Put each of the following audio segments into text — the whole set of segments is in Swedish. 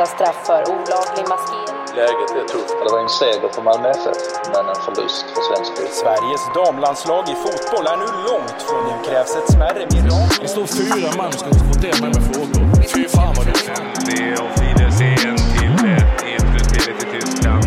Skärpta straff för olaglig maskering. Läget är tufft. Det var en seger för Malmö FF, men en förlust för svensk fotboll. Sveriges damlandslag i fotboll är nu långt från nu krävs ett smärre mirakel. Det står fyra man ska konfrontera mig med frågor. Fy fan vad. Det är auf Wiedersehen till ett influsspelet i Tyskland.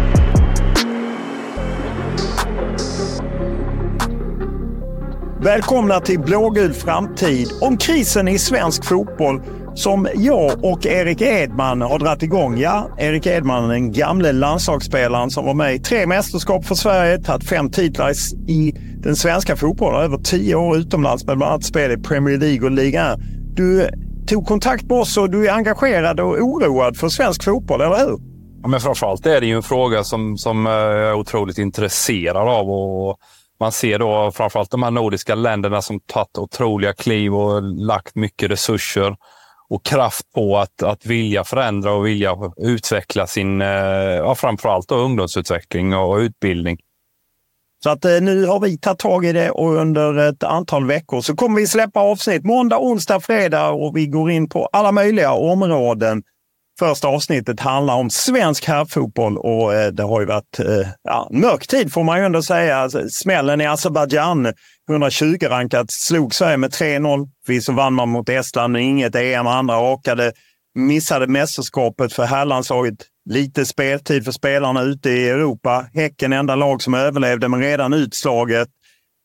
Välkomna till Blågul framtid om krisen i svensk fotboll som jag och Erik Edman har dragit igång. Ja, Erik Edman, den gamle landslagsspelaren som var med i tre mästerskap för Sverige, tagit fem titlar i den svenska fotbollen, över tio år utomlands med bland annat spel i Premier League och Liga Du tog kontakt med oss och du är engagerad och oroad för svensk fotboll, eller hur? Ja, men framförallt är det ju en fråga som, som eh, jag är otroligt intresserad av. Och man ser då framförallt de här nordiska länderna som tagit otroliga kliv och lagt mycket resurser och kraft på att, att vilja förändra och vilja utveckla sin, eh, ja, framförallt då ungdomsutveckling och utbildning. Så att eh, nu har vi tagit tag i det och under ett antal veckor så kommer vi släppa avsnitt måndag, onsdag, fredag och vi går in på alla möjliga områden. Första avsnittet handlar om svensk herrfotboll och eh, det har ju varit ja, mörk tid får man ju ändå säga. Alltså, smällen i Azerbajdzjan 120 rankat, slog Sverige med 3-0. Visst vann man mot Estland, men inget EM. Andra rakade, missade mästerskapet för herrlandslaget. Lite speltid för spelarna ute i Europa. Häcken enda lag som överlevde, men redan utslaget.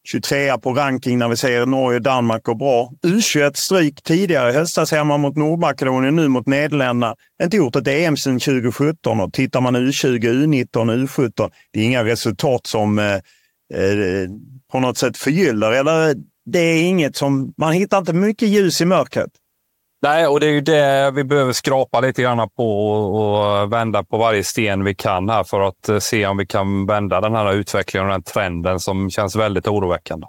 23 på ranking när vi ser Norge och Danmark går bra. U21 stryk tidigare i höstas hemma mot Nordmakedonien, nu mot Nederländerna. Inte gjort ett EM sedan 2017 och tittar man U20, U19 U17, det är inga resultat som eh, eh, på något sätt förgyller. Eller det är inget som... Man hittar inte mycket ljus i mörkret. Nej, och det är ju det vi behöver skrapa lite grann på och, vända på varje sten vi kan här för att eh, se om vi kan vända den här utvecklingen och den trenden som känns väldigt oroväckande.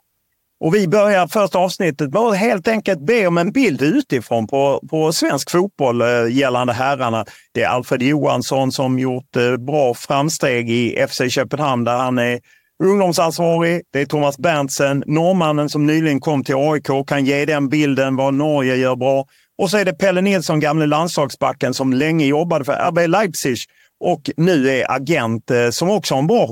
Och vi börjar första avsnittet med att helt enkelt be om en bild utifrån på, på svensk fotboll eh, gällande herrarna. Det är Alfred Johansson som gjort bra framsteg i FC Köpenhamn där han är ungdomsansvarig. Det är Thomas Berntsen, norrmannen som nyligen kom till AIK, kan ge den bilden vad Norge gör bra. Och så är det Pelle Nilsson, gamle landslagsbacken som länge jobbade för RB Leipzig och nu är agent eh, som också har en bra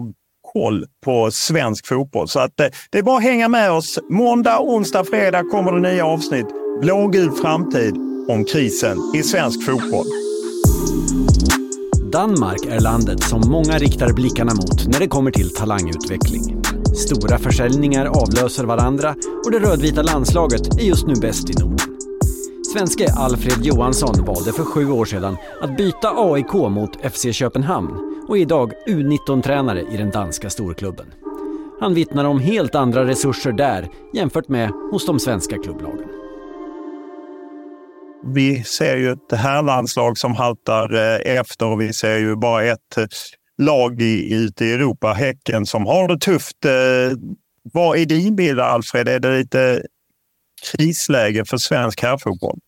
koll på svensk fotboll. Så att, eh, det är bara att hänga med oss. Måndag, onsdag, fredag kommer det nya avsnitt. Blågul framtid om krisen i svensk fotboll. Danmark är landet som många riktar blickarna mot när det kommer till talangutveckling. Stora försäljningar avlöser varandra och det rödvita landslaget är just nu bäst i Norden. Svenske Alfred Johansson valde för sju år sedan att byta AIK mot FC Köpenhamn och är idag U19-tränare i den danska storklubben. Han vittnar om helt andra resurser där jämfört med hos de svenska klubblagen vi ser ju ett herrlandslag som haltar eh, efter och vi ser ju bara ett eh, lag i, ute i Europa, Häcken, som har det tufft. Eh, vad är din bild, Alfred? Är det lite krisläge för svensk herrfotboll?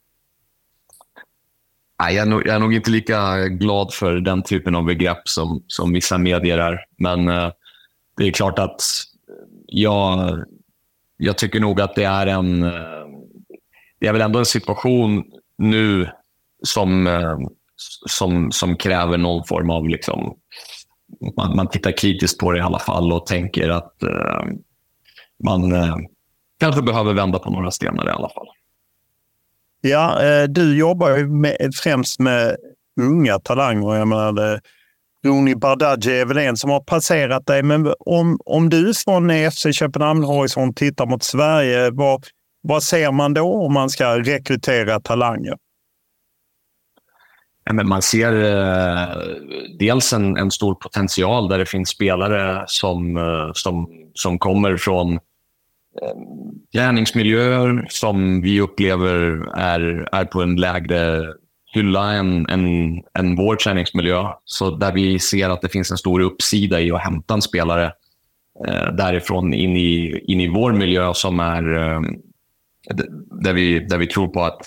Nej, jag, är nog, jag är nog inte lika glad för den typen av begrepp som, som vissa medier är. Men eh, det är klart att jag, jag tycker nog att det är en... Eh, det är väl ändå en situation nu som, eh, som, som kräver någon form av... Liksom, man, man tittar kritiskt på det i alla fall och tänker att eh, man eh, kanske behöver vända på några stenar i alla fall. Ja, eh, du jobbar ju med, främst med unga talanger. Jag menar, Roni Bardghji är väl en som har passerat dig. Men om, om du från FC Köpenhamn Horisont tittar mot Sverige, vad, vad ser man då om man ska rekrytera talanger? Man ser eh, dels en, en, stor potential där det finns spelare som, eh, som, som kommer från eh, gärningsmiljöer som vi upplever är, är på en lägre hylla än, än, än vår träningsmiljö. Så där vi ser att det finns en stor uppsida i att hämta en spelare därifrån in i, in i vår miljö som är där, vi, där vi tror på att,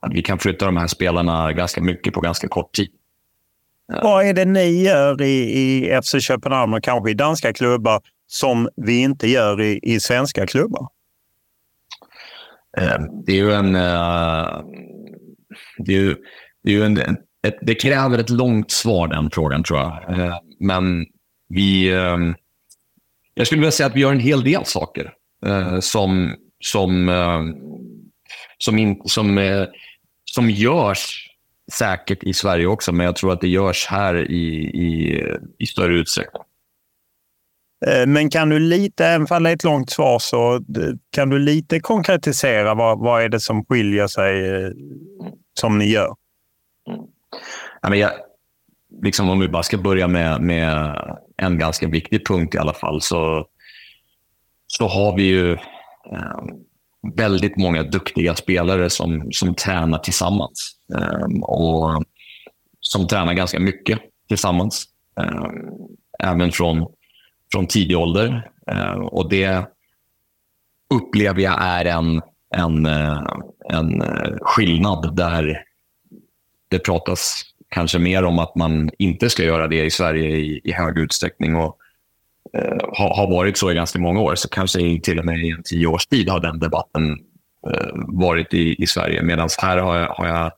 att vi kan flytta de här spelarna ganska mycket på ganska kort tid. Vad är det ni gör i, i FC Köpenhamn och kanske i danska klubbar som vi inte gör i, i svenska klubbar? Eh, det är ju en... Eh, det, är ju, det, är ju en, ett, det kräver ett långt svar, den frågan, tror jag. Eh, men vi... Jag skulle vilja säga att vi gör en hel del saker som, som, som, in, som, som görs säkert i Sverige också, men jag tror att det görs här i, i, i större utsträckning. Eh, men kan du lite, även om det är ett långt svar, så kan du lite konkretisera vad, vad är det som skiljer sig eh, som ni gör? Ja, men jag, liksom om vi bara ska börja med, med en ganska viktig punkt i alla fall, så, så har vi ju eh, Ehm, väldigt många duktiga spelare som, som tränar tillsammans. Eh, och som tränar ganska mycket tillsammans. Eh, även från från tidig ålder. Eh, och det upplever jag är en, en, eh, en eh, skillnad där det pratas kanske mer om att man inte ska göra det i Sverige i, i hög utsträckning. Och, eh, har, varit så i ganska många år. Så kanske till och med i en tio års tid har den debatten eh, varit i, i Sverige. Medan här har jag, har jag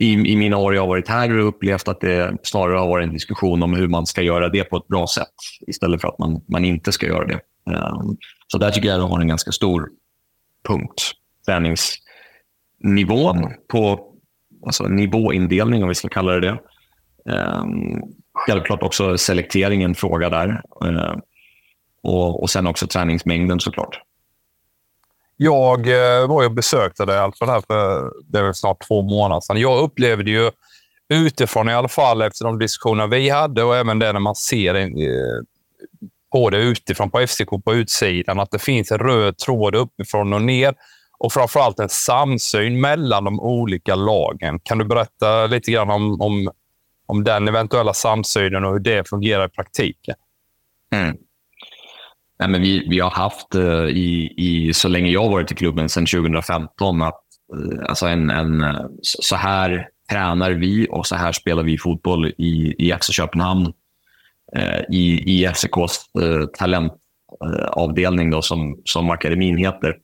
i, i mina år jag har varit här upplevt att det snarare har varit en diskussion om hur man ska göra det på ett bra sätt istället för att man, man inte ska göra det. Um, så där tycker jag att har en ganska stor punkt. Träningsnivån på alltså nivåindelning, om vi ska kalla det det. Självklart också selektering en fråga där. Eh, och, och sen också träningsmängden såklart. Jag eh, var och besökte dig alltså här för det är snart två månader sedan. Jag upplevde ju utifrån i alla fall efter de diskussioner vi hade och även det när man ser eh, på det utifrån på FCK på utsidan, att det finns en röd tråd uppifrån och ner och framförallt en samsyn mellan de olika lagen. Kan du berätta lite grann om, om, om den eventuella samsynen och hur det fungerar i praktiken? Mm. Nej, men vi, vi har haft eh, i, i, så länge jag har varit i klubben, sedan 2015, att eh, alltså en, en, eh, så här tränar vi och så här spelar vi fotboll i, i FC Köpenhamn. I, i FCKs talentavdelning då, som, som akademin heter.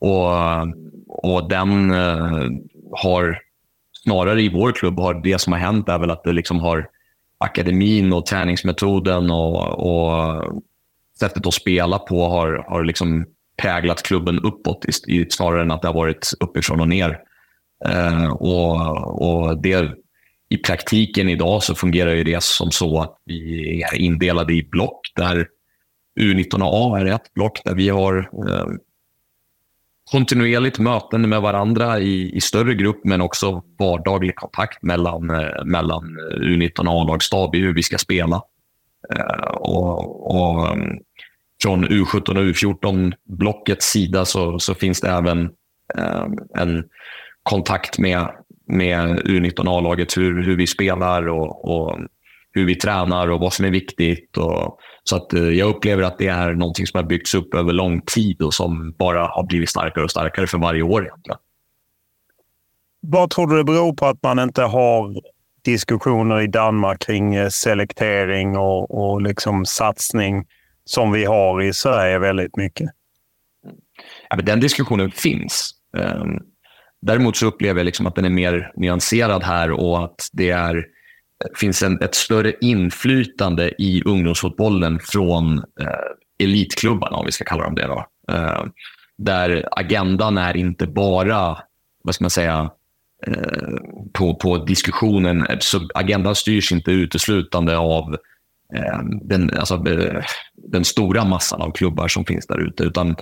Och, och den har snarare i vår klubb har det som har hänt är väl att det liksom har akademin och träningsmetoden och, och sättet att spela på har, har liksom präglat klubben uppåt snarare än att det har varit uppifrån och ner. Eh, och, och det, I praktiken idag så fungerar ju det som så att vi är indelade i block där U19A är ett block där vi har eh, kontinuerligt möten med varandra i, i, större grupp men också vardaglig kontakt mellan, eh, mellan eh, U19 och A-lagsstab i hur vi ska spela. Eh, och, och mm, från U17 och U14-blockets sida så, så finns det även en kontakt med, med U19A-laget, hur, hur vi spelar och, och, hur vi tränar och vad som är viktigt. Och, så att, eh, jag upplever att det är någonting som har byggts upp över lång tid och som bara har blivit starkare och starkare för varje år. Egentligen. Vad tror du det beror på att man inte har diskussioner i Danmark kring eh, selektering och, och liksom satsning som vi har i Sverige väldigt mycket? Ja, men den diskussionen finns. Um, däremot så upplever jag liksom att den är mer nyanserad här och att det är, finns en, ett större inflytande i ungdomsfotbollen från eh, elitklubbarna, om vi ska kalla dem det. Då. Eh, där agendan är inte bara, vad ska man säga, eh, på, på diskussionen. Så agendan styrs inte uteslutande av eh, den, alltså, eh, den stora massan av klubbar som finns där ute, utan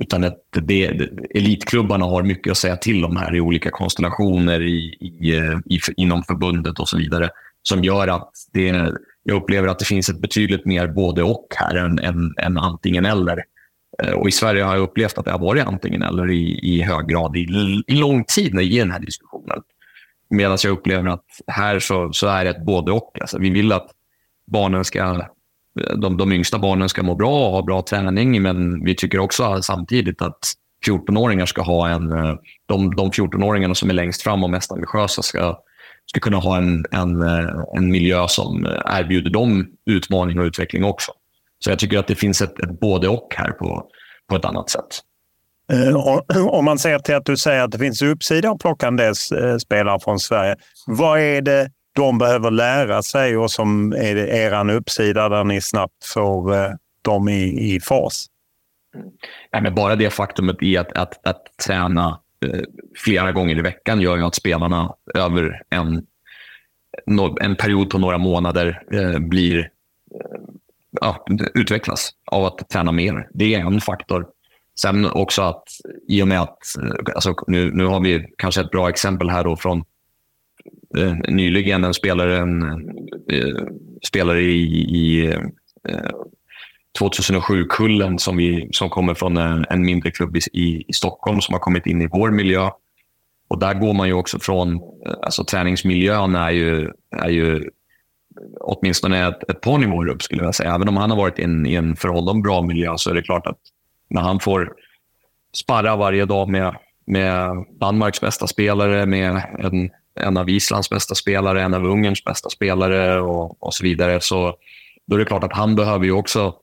utan att det, elitklubbarna har mycket att säga till om här i olika konstellationer i, i, eh, i, inom förbundet och så vidare. Som gör att det, jag upplever att det finns ett betydligt mer både och här än, än, än antingen eller. Eh, och I Sverige har jag upplevt att det har varit antingen eller i, i hög grad i, i lång tid i den här diskussionen. Medan jag upplever att här så, så är det ett både och. Alltså, vi vill att barnen ska de, de yngsta barnen ska må bra och ha bra träning, men vi tycker också samtidigt att 14-åringar ska ha en... Eh, de, de 14-åringarna som är längst fram och mest ambitiösa ska, ska kunna ha en, en, eh, en miljö som erbjuder dem utmaning och utveckling också. Så jag tycker att det finns ett, ett både och här på, på ett annat sätt. Eh, om man ser till att du säger att det finns uppsida att plocka en del spelare från Sverige. Vad är det de behöver lära sig och som är er uppsida där ni snabbt får eh, dem i, i fas? Ja, men bara det faktumet i att, att, att träna eh, Eh, flera gånger i veckan gör ju att spelarna över en, en period på några månader eh, blir, eh, ja, utvecklas av att träna mer. Det är en faktor. Sen också att i och med att, alltså nu, nu har vi kanske ett bra exempel här då från eh, nyligen en spelare, en, eh, spelare i, i eh, 2007-kullen som, vi, som kommer från en, en mindre klubb i, i, Stockholm som har kommit in i vår miljö. Och där går man ju också från... Eh, alltså träningsmiljön är ju, är ju åtminstone ett, ett par nivåer upp, skulle jag säga. Även om han har varit in, i en för honom bra miljö så är det klart att när han får sparra varje dag med, med Danmarks bästa spelare, med en en av Islands bästa spelare, en av Ungerns bästa spelare och, och så vidare. Så då är det klart att han behöver ju också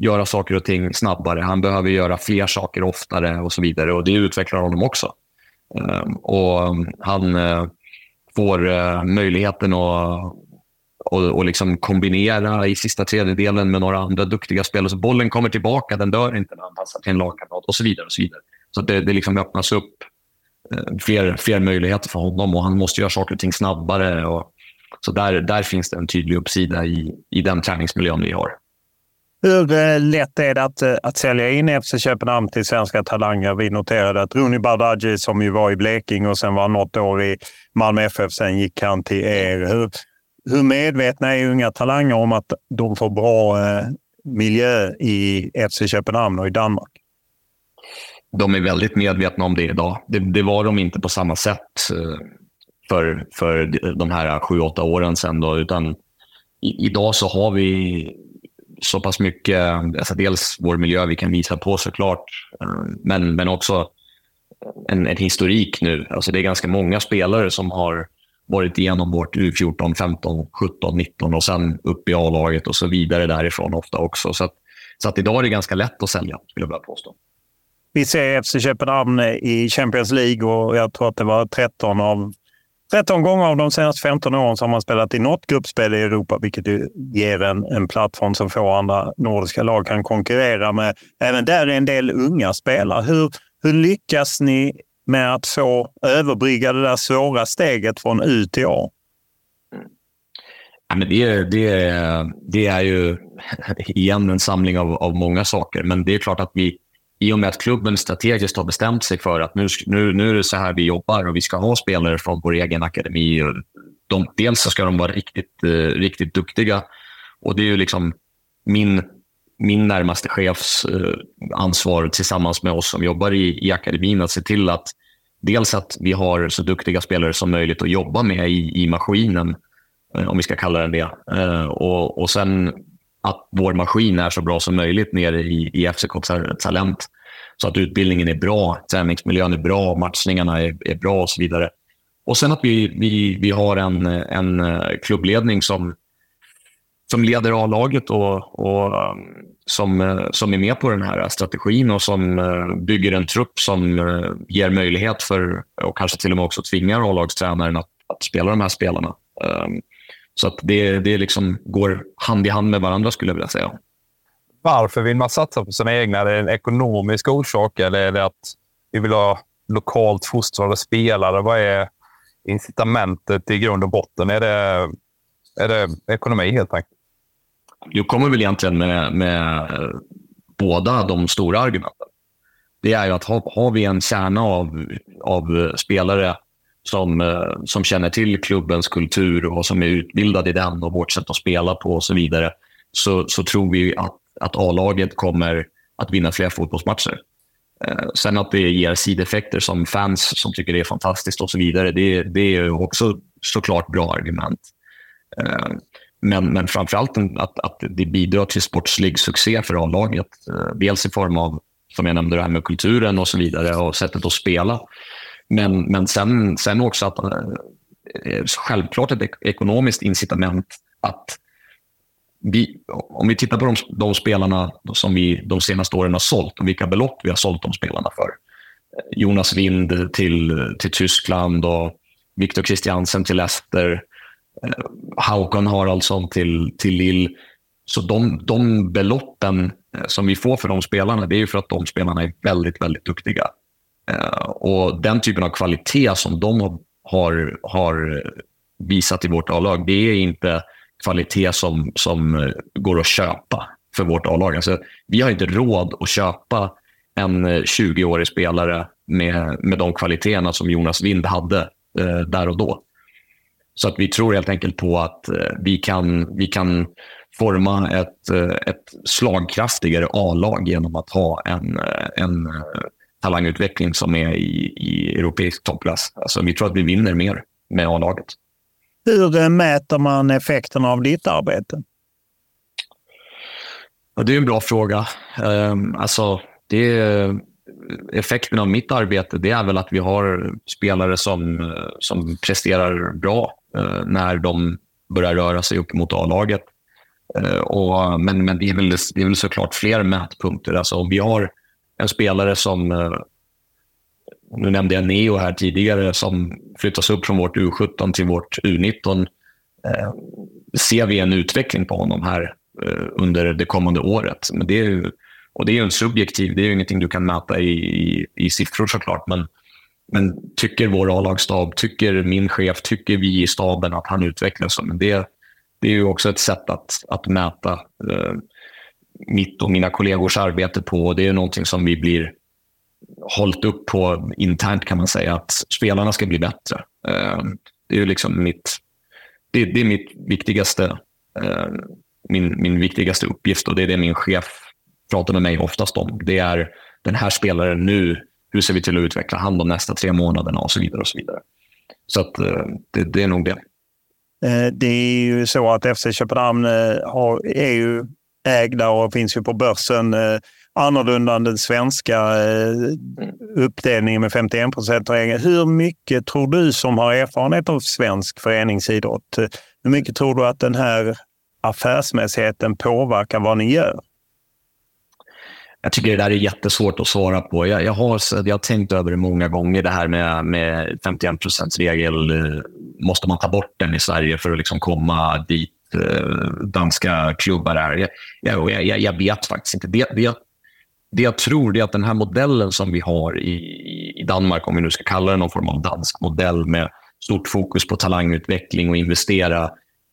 göra saker och ting snabbare. Han behöver göra fler saker oftare och så vidare. Och Det utvecklar honom också. Ehm, och ehm, Han eh, får eh, möjligheten att och, och liksom kombinera i sista tredjedelen med några andra duktiga spelare. Så bollen kommer tillbaka, den dör inte när han passar till en lagkamrat och så vidare. Och så vidare. Så det, det liksom öppnas upp eh, fler, fler möjligheter för honom och han måste göra saker och ting snabbare. Och, så där, där finns det en tydlig uppsida i, i den träningsmiljön vi har. Hur eh, lätt är det att, eh, att sälja in FC Köpenhamn till svenska talanger? Vi noterade att Rooney Bardghji, som ju var i Blekinge och sen var något år i Malmö FF, sen gick han till er. Hur, hur medvetna är unga talanger om att de får bra eh, miljö i FC Köpenhamn och i Danmark? de är väldigt medvetna om det idag. Det, det var de inte på samma sätt eh, för, för de här sju, åtta åren sedan. Då, utan i, idag så har vi så pass mycket, alltså dels vår miljö vi kan visa på såklart, men, men också en, en historik nu. Alltså det är ganska många spelare som har varit igenom vårt U14, 15, 17, 19 och sen upp i A-laget och så vidare därifrån ofta också. Så, att, så att idag är det ganska lätt att sälja, skulle jag vilja påstå. Vi ser FC Köpenhamn i Champions League och jag tror att det var 13 av 13 gånger av de senaste 15 åren så har man spelat i något gruppspel i Europa, vilket ger en, en plattform som få andra nordiska lag kan konkurrera med. Även där är en del unga spelare. Hur, hur lyckas ni med att få överbrygga det där svåra steget från U till A? Ja, men det, det, det är ju igen en samling av, av många saker, men det är klart att vi i och med att klubben strategiskt har bestämt sig för att nu, nu, nu är det så här vi jobbar och vi ska ha spelare från vår egen akademi. Och de, dels så ska de vara riktigt, eh, riktigt duktiga och det är ju liksom min, min närmaste chefs eh, ansvar tillsammans med oss som jobbar i, i akademin att se till att dels att vi har så duktiga spelare som möjligt att jobba med i, i maskinen eh, om vi ska kalla den det. Eh, och, och sen att vår maskin är så bra som möjligt nere i, i FCKs Talent. Så att utbildningen är bra, träningsmiljön är bra, matchningarna är, är bra och så vidare. Och sen att vi, vi, vi har en, en eh, klubbledning som, som leder A-laget och, och eh, som, eh, som är med på den här strategin och som bygger en trupp som ger möjlighet för, och kanske till och med också tvingar A-lagstränaren att, att spela de här spelarna. Ehm, så att det, det liksom går hand i hand med varandra skulle jag vilja säga. Varför vill man satsa på sina egna? Är det en ekonomisk orsak eller är det att vi vill ha lokalt fostrade spelare? Vad är incitamentet i grund och botten? Är det, är det ekonomi helt enkelt? Du kommer väl egentligen med, med båda de stora argumenten. Det är ju att har, har vi en kärna av, av spelare som, eh, som känner till klubbens kultur och som är utbildade i den och vårt sätt att spela på och så vidare, så, så tror vi att, att A-laget kommer att vinna fler fotbollsmatcher. Eh, sen att det ger sideffekter som fans som tycker det är fantastiskt och så vidare, det, det är också såklart bra argument. Eh, men, men framförallt att, att det bidrar till sportslig succé för A-laget. Eh, dels i form av, som jag nämnde, det här med kulturen och så vidare och sättet att spela. Men, men sen, sen också att eh, eh, självklart ett ekonomiskt incitament att vi, om vi tittar på de, de spelarna som vi de senaste åren har sålt och vilka belopp vi har sålt de spelarna för. Jonas Wind till, till Tyskland och Victor Christiansen till Leicester. Eh, Haraldsson till, till Lille. Så de, de beloppen eh, som vi får för de spelarna, det är ju för att de spelarna är väldigt, väldigt duktiga. Eh, och den typen av kvalitet som de har, har visat i vårt A-lag, det är inte kvalitet som, som eh, går att köpa för vårt A-lag. Alltså, vi har inte råd att köpa en eh, 20-årig spelare med, med de kvaliteterna som Jonas Wind hade eh, där och då. Så att vi tror helt enkelt på att eh, vi, kan, vi kan forma ett, eh, ett slagkraftigare A-lag genom att ha en, eh, en talangutveckling som är i, i europeisk toppklass. Alltså, vi tror att vi vinner mer med A-laget. Hur eh, mäter man effekterna av ditt arbete? Ja, det är en bra fråga. Um, alltså, det är, effekten av mitt arbete det är väl att vi har spelare som, som presterar bra uh, när de börjar röra sig upp mot A-laget. Uh, och, men men det, är väl, det är väl såklart fler mätpunkter. Alltså, om vi har en spelare som, eh, nu nämnde jag Neo här tidigare, som flyttas upp från vårt U17 till vårt U19. Eh, ser vi en utveckling på honom här eh, under det kommande året? Men det är ju, och det är en subjektiv, det är ju ingenting du kan mäta i, i, i siffror såklart. Men, men tycker vår A-lagsstab, tycker min chef, tycker vi i staben att han utvecklas? Men det, det är ju också ett sätt att, att mäta eh, mitt och mina kollegors arbete på. Det är någonting som vi blir hållit upp på internt kan man säga, att spelarna ska bli bättre. Eh, det är liksom mitt, det, det är mitt viktigaste, eh, min, min viktigaste uppgift och det är det min chef pratar med mig oftast om. Det är den här spelaren nu, hur ser vi till att utveckla han de nästa tre månaderna och så vidare. och Så vidare. Så att, eh, det, det är nog det. Det är ju så att FC Köpenhamn har, är ju ägda och finns ju på börsen. Eh, annorlunda än den svenska eh, uppdelningen med 51 procent Hur mycket tror du som har erfarenhet av svensk föreningsidrott, hur mycket tror du att den här affärsmässigheten påverkar vad ni gör? Jag tycker det där är jättesvårt att svara på. Jag, jag, har, jag har tänkt över det många gånger, det här med, med 51% regel. Eh, måste man ta bort den i Sverige för att liksom komma dit Eh, danska klubbar är. Jag, jag, jag, vet faktiskt inte. Det, det, det jag tror är att den här modellen som vi har i, i Danmark, om vi nu ska kalla det någon form av dansk modell med stort fokus på talangutveckling och investera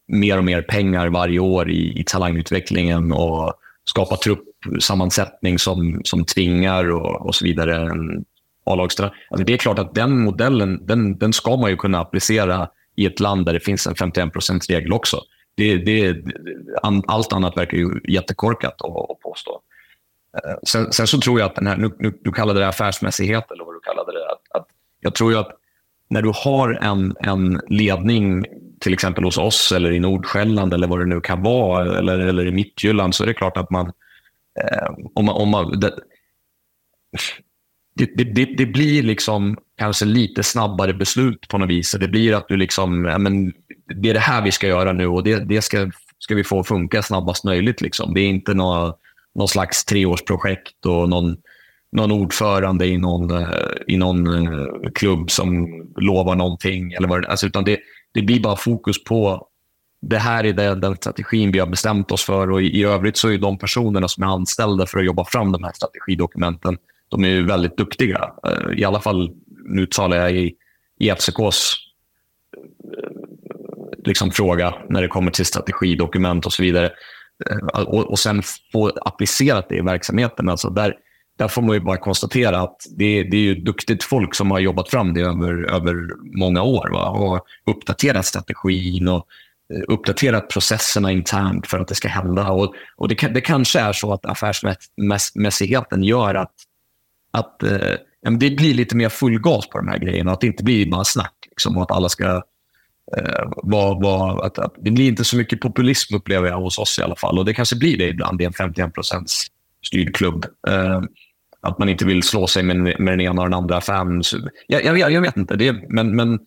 mer och mer pengar varje år i, i talangutvecklingen och skapa truppsammansättning som, som tvingar och, och så vidare en Alltså det är klart att den modellen den, den ska man ju kunna applicera i ett land där det finns en 51 regel också. Det, det, allt annat verkar ju jättekorkat att, att påstå. Eh, sen, sen, så tror jag att den här, nu, nu, du kallade det affärsmässighet eller vad du kallade det. Att, att jag tror ju att när du har en, en ledning till exempel hos oss eller i Nordsjälland eller vad det nu kan vara, eller, eller i Mittjylland, så är det klart att man... Eh, om man, om man det, det, det, det, blir liksom kanske lite snabbare beslut på något vis. Det blir att du liksom, ja, men, det är det här vi ska göra nu och det, det ska, ska vi få funka snabbast möjligt. Liksom. Det är inte någon, någon slags treårsprojekt och någon, någon ordförande i någon, eh, i någon eh, klubb som lovar någonting. Eller vad, alltså, utan det, det blir bara fokus på det här är den, den strategin vi har bestämt oss för och i, i övrigt så är de personerna som är anställda för att jobba fram de här strategidokumenten de är väldigt duktiga. Eh, I alla fall, nu talar jag i, i FCKs liksom, fråga när det kommer till strategidokument och så vidare. Eh, och, och sen få applicerat det i verksamheten. Alltså där, där får man ju bara konstatera att det, det är ju duktigt folk som har jobbat fram det över, över många år. Va? Och uppdaterat strategin och eh, uppdaterat processerna internt för att det ska hända. Och, och det, det kanske är så att affärsmässigheten gör att att eh, det blir lite mer full gas på de här grejerna. Att det inte blir bara snack. Liksom, och att alla ska eh, vara... Var, att, att, det blir inte så mycket populism upplever jag hos oss i alla fall. Och det kanske blir det ibland i en 51 styrd klubb. Eh, att man inte vill slå sig med, med den ena och den andra affären. Jag, jag, jag vet inte. Det, men, men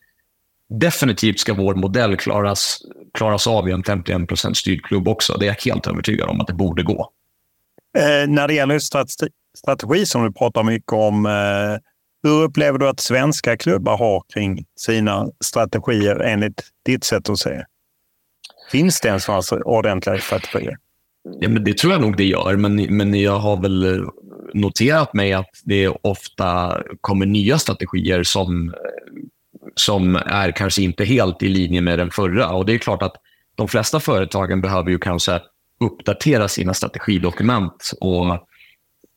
definitivt ska vår modell klaras, klaras av i en 51 styrd klubb också. Det är jag helt övertygad om att det borde gå. Eh, när det gäller strategi Strategi som du pratar mycket om. Eh, hur upplever du att svenska klubbar har kring sina strategier enligt ditt sätt att se? Finns det ens några ordentliga strategier? Ja, men det tror jag nog det gör, men, men jag har väl noterat mig att det ofta kommer nya strategier som, som är kanske inte helt i linje med den förra. Och Det är klart att de flesta företagen behöver ju kanske uppdatera sina strategidokument och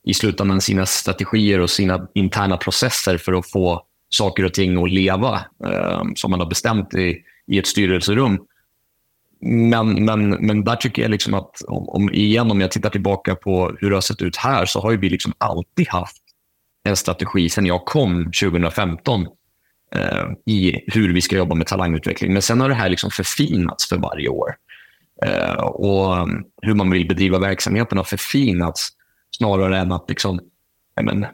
i slutändan sina strategier och sina interna processer för att få saker och ting att leva eh, som man har bestämt i, i ett styrelserum. Men, men, men där tycker jag liksom att, om, om, igen om jag tittar tillbaka på hur det har sett ut här, så har vi liksom alltid haft en strategi sedan jag kom 2015 eh, i hur vi ska jobba med talangutveckling. Men sen har det här liksom förfinats för varje år. Eh, och ehm, hur man vill bedriva verksamheten har förfinats Snarare än att liksom, men,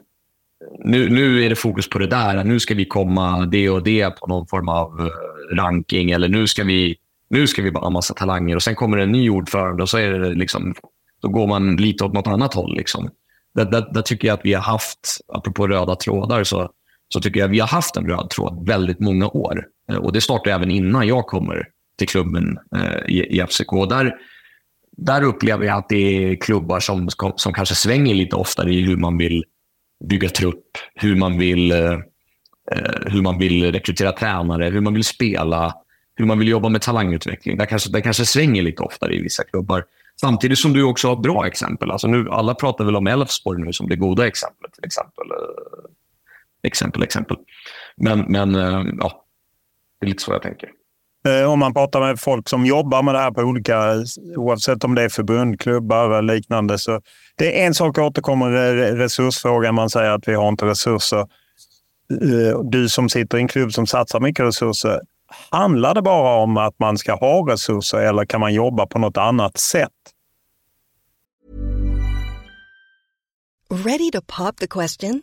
nu, nu är det fokus på det där. Nu ska vi komma det och det på någon form av eh, ranking. Eller nu ska vi, nu ska vi bara ha massa talanger. Och Sen kommer det en ny ordförande och så är det liksom, då går man lite åt något annat håll. Liksom. Där, där, där tycker jag att vi har haft, apropå röda trådar, så, så tycker jag att vi har haft en röd tråd väldigt många år. Eh, och Det startade även innan jag kommer till klubben eh, i, i FCK. Där, där upplever jag att det är klubbar som, som kanske svänger lite oftare i hur man vill bygga trupp, hur man vill, eh, eh, hur man vill rekrytera tränare, hur man vill spela, hur man vill jobba med talangutveckling. Det kanske, det kanske svänger lite oftare i vissa klubbar. Samtidigt som du också har bra exempel. Alltså nu, alla pratar väl om Elfsborg nu som det goda exemplet. Till exempel. Eh, exempel, exempel. Men, men eh, ja, det är lite så jag tänker. Eh, om man pratar med folk som jobbar med det här på olika, oavsett om det är förbund, klubbar eller liknande. Så det är en sak återkommer, resursfrågan. Man säger att vi har inte resurser. Eh, du som sitter i en klubb som satsar mycket resurser. Handlar det bara om att man ska ha resurser eller kan man jobba på något annat sätt? Ready to pop the question?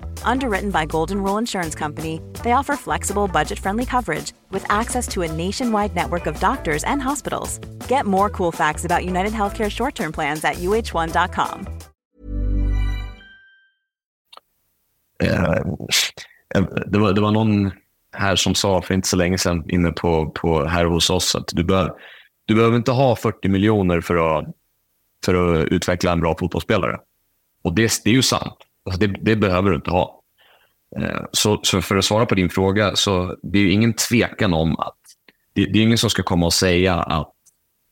Underwritten by Golden Rule Insurance Company, they offer flexible, budget friendly coverage with access to a nationwide network of doctors and hospitals. Get more cool facts about United Healthcare short term plans at uh1.com. Eh, det, var, det var någon här som sa för inte så länge sedan inne på, på här hos oss att du, bör, du behöver inte ha 40 miljoner för att, för att utveckla en bra fotbollsspelare. Och det, det är ju sant. Alltså det, det, behöver du inte ha. Eh, så, så, för att svara på din fråga, så det är ingen tvekan om att det, det, är ingen som ska komma och säga att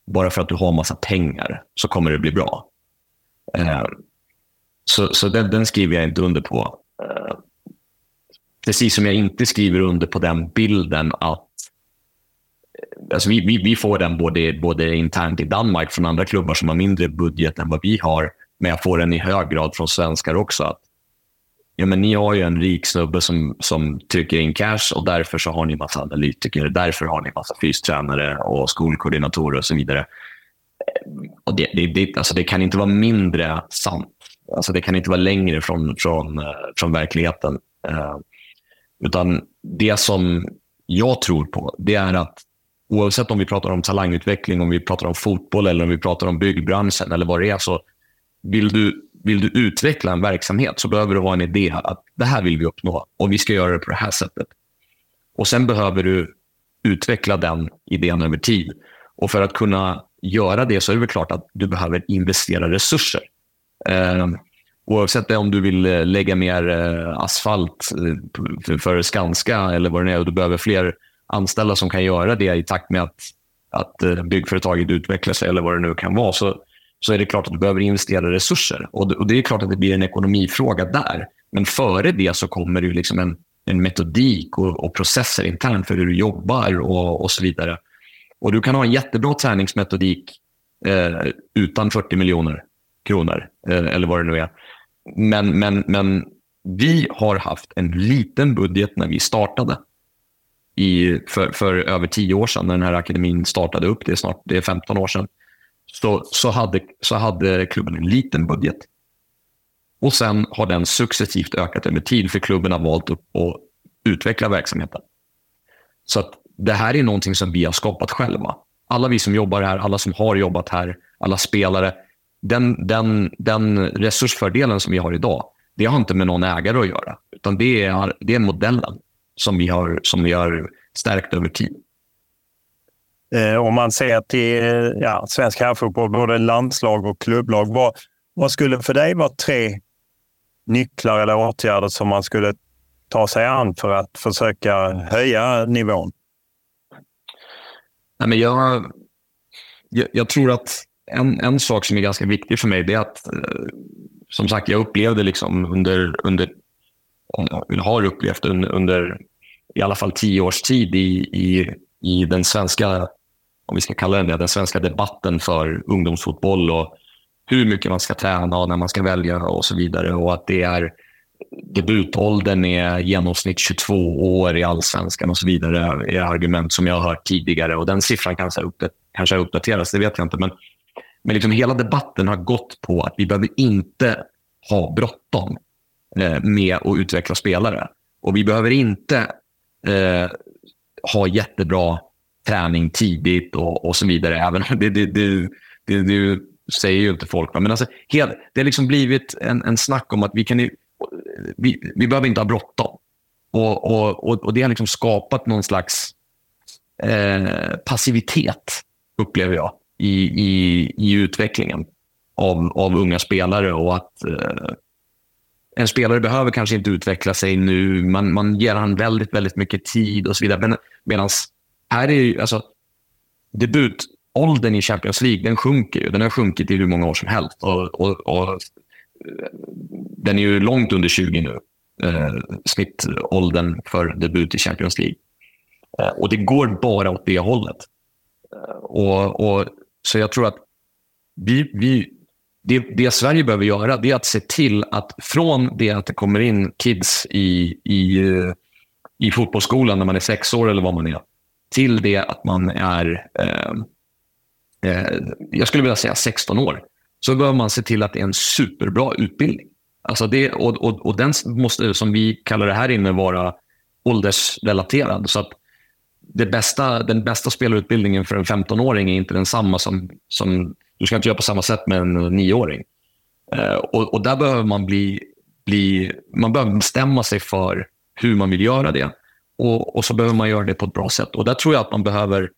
bara för att du har massa pengar så kommer det bli bra. Eh, så så den, den skriver jag inte under på. Eh, precis som jag inte skriver under på den bilden att Alltså vi, vi, vi får den både, både internt i Danmark från andra klubbar som har mindre budget än vad vi har. Men jag får den i hög grad från svenskar också. Att, ja, men ni har ju en rik snubbe som, som trycker in cash och därför så har ni massa analytiker. Därför har ni massa fystränare och skolkoordinatorer och så vidare. Och det, det, det, alltså det kan inte vara mindre sant. Alltså det kan inte vara längre från, från, eh, från verkligheten. Eh, utan det som jag tror på, det är att oavsett om vi pratar om talangutveckling, om vi pratar om fotboll eller om vi pratar om byggbranschen eller vad det är, så vill du, vill du utveckla en verksamhet så behöver du ha en idé att det här vill vi uppnå och vi ska göra det på det här sättet. Och Sen behöver du utveckla den idén över tid. Och För att kunna göra det så är det väl klart att du behöver investera resurser. Eh, oavsett om du vill eh, lägga mer eh, asfalt eh, för Skanska eller vad det är och du behöver fler anställda som kan göra det i takt med att, att eh, byggföretaget utvecklar sig eller vad det nu kan vara, så, så är det klart att du behöver investera resurser. Och det, är klart att det blir en ekonomifråga där. Men före det så kommer det liksom en, en metodik och, och, processer internt för hur du jobbar och, och så vidare. Och Du kan ha en jättebra träningsmetodik eh, utan 40 miljoner kronor, eh, eller vad det nu är. Men, men, men vi har haft en liten budget när vi startade. I, för, för över tio år sedan när den här akademin startade upp, det är snart det är 15 år sedan, så, så, hade, så hade klubben en liten budget. Och sen har den successivt ökat över tid för klubben har valt att utveckla verksamheten. Så att det här är någonting som vi har skapat själva. Alla vi som jobbar här, alla som har jobbat här, alla spelare, den, den, den resursfördelen som vi har idag, det har inte med någon ägare att göra. Utan det är, det är modellen som vi, har, som vi har stärkt över tid. Eh, om man ser till eh, ja, svensk herrfotboll, både landslag och klubblag, vad, vad skulle för dig vara tre nycklar eller åtgärder som man skulle ta sig an för att försöka höja nivån? Nej, men jag, jag, jag tror att en, en sak som är ganska viktig för mig det är att, eh, som sagt, jag upplevde liksom under, under har upplevt under, under i alla fall tio års tid i, i, i den svenska, om vi ska kalla den det, den svenska debatten för ungdomsfotboll och hur mycket man ska träna och när man ska välja och så vidare. Och att det är debutåldern är genomsnitt 22 år i allsvenskan och så vidare är argument som jag har hört tidigare. Och Den siffran kanske har, kanske har uppdaterats, det vet jag inte. Men men liksom hela debatten har gått på att vi behöver inte ha bråttom eh, med att utveckla spelare. Och vi behöver inte eh, ha jättebra träning tidigt och, och så vidare. Även det, det, det, det, det säger ju inte folk. Men alltså, helt, det har liksom blivit en, en snack om att vi, kan, vi, vi behöver inte ha bråttom. Och, och, och, och, det har liksom skapat någon slags eh, passivitet, upplever jag i, i, i utvecklingen av, av unga spelare och att eh, en spelare behöver kanske inte utveckla sig nu. Man, man ger han väldigt, väldigt mycket tid och så vidare. Men medan här är ju, alltså, debutåldern i Champions League, den sjunker ju. Den har sjunkit i hur många år som helst. Och, och, och den är ju långt under 20 nu. eh, snittåldern för debut i Champions League. Eh, och det går bara åt det hållet. Eh, och, och, så jag tror att vi, vi, det, det Sverige behöver göra det är att se till att från det att det kommer in kids i, i, eh, i fotbollsskolan när man är sex år eller vad man är, till det att man är, eh, eh, jag skulle vilja säga 16 år, så behöver man se till att det är en superbra utbildning. Alltså det, och, och, och den måste, som vi kallar det här inne, vara åldersrelaterad. Så att det bästa, den bästa spelarutbildningen för en 15-åring är inte densamma som, som... Du ska inte göra på samma sätt med en 9-åring. Eh, och, och, där behöver man bli, bli... Man behöver bestämma sig för hur man vill göra det. Och, och så behöver man göra det på ett bra sätt. Och där tror jag att man behöver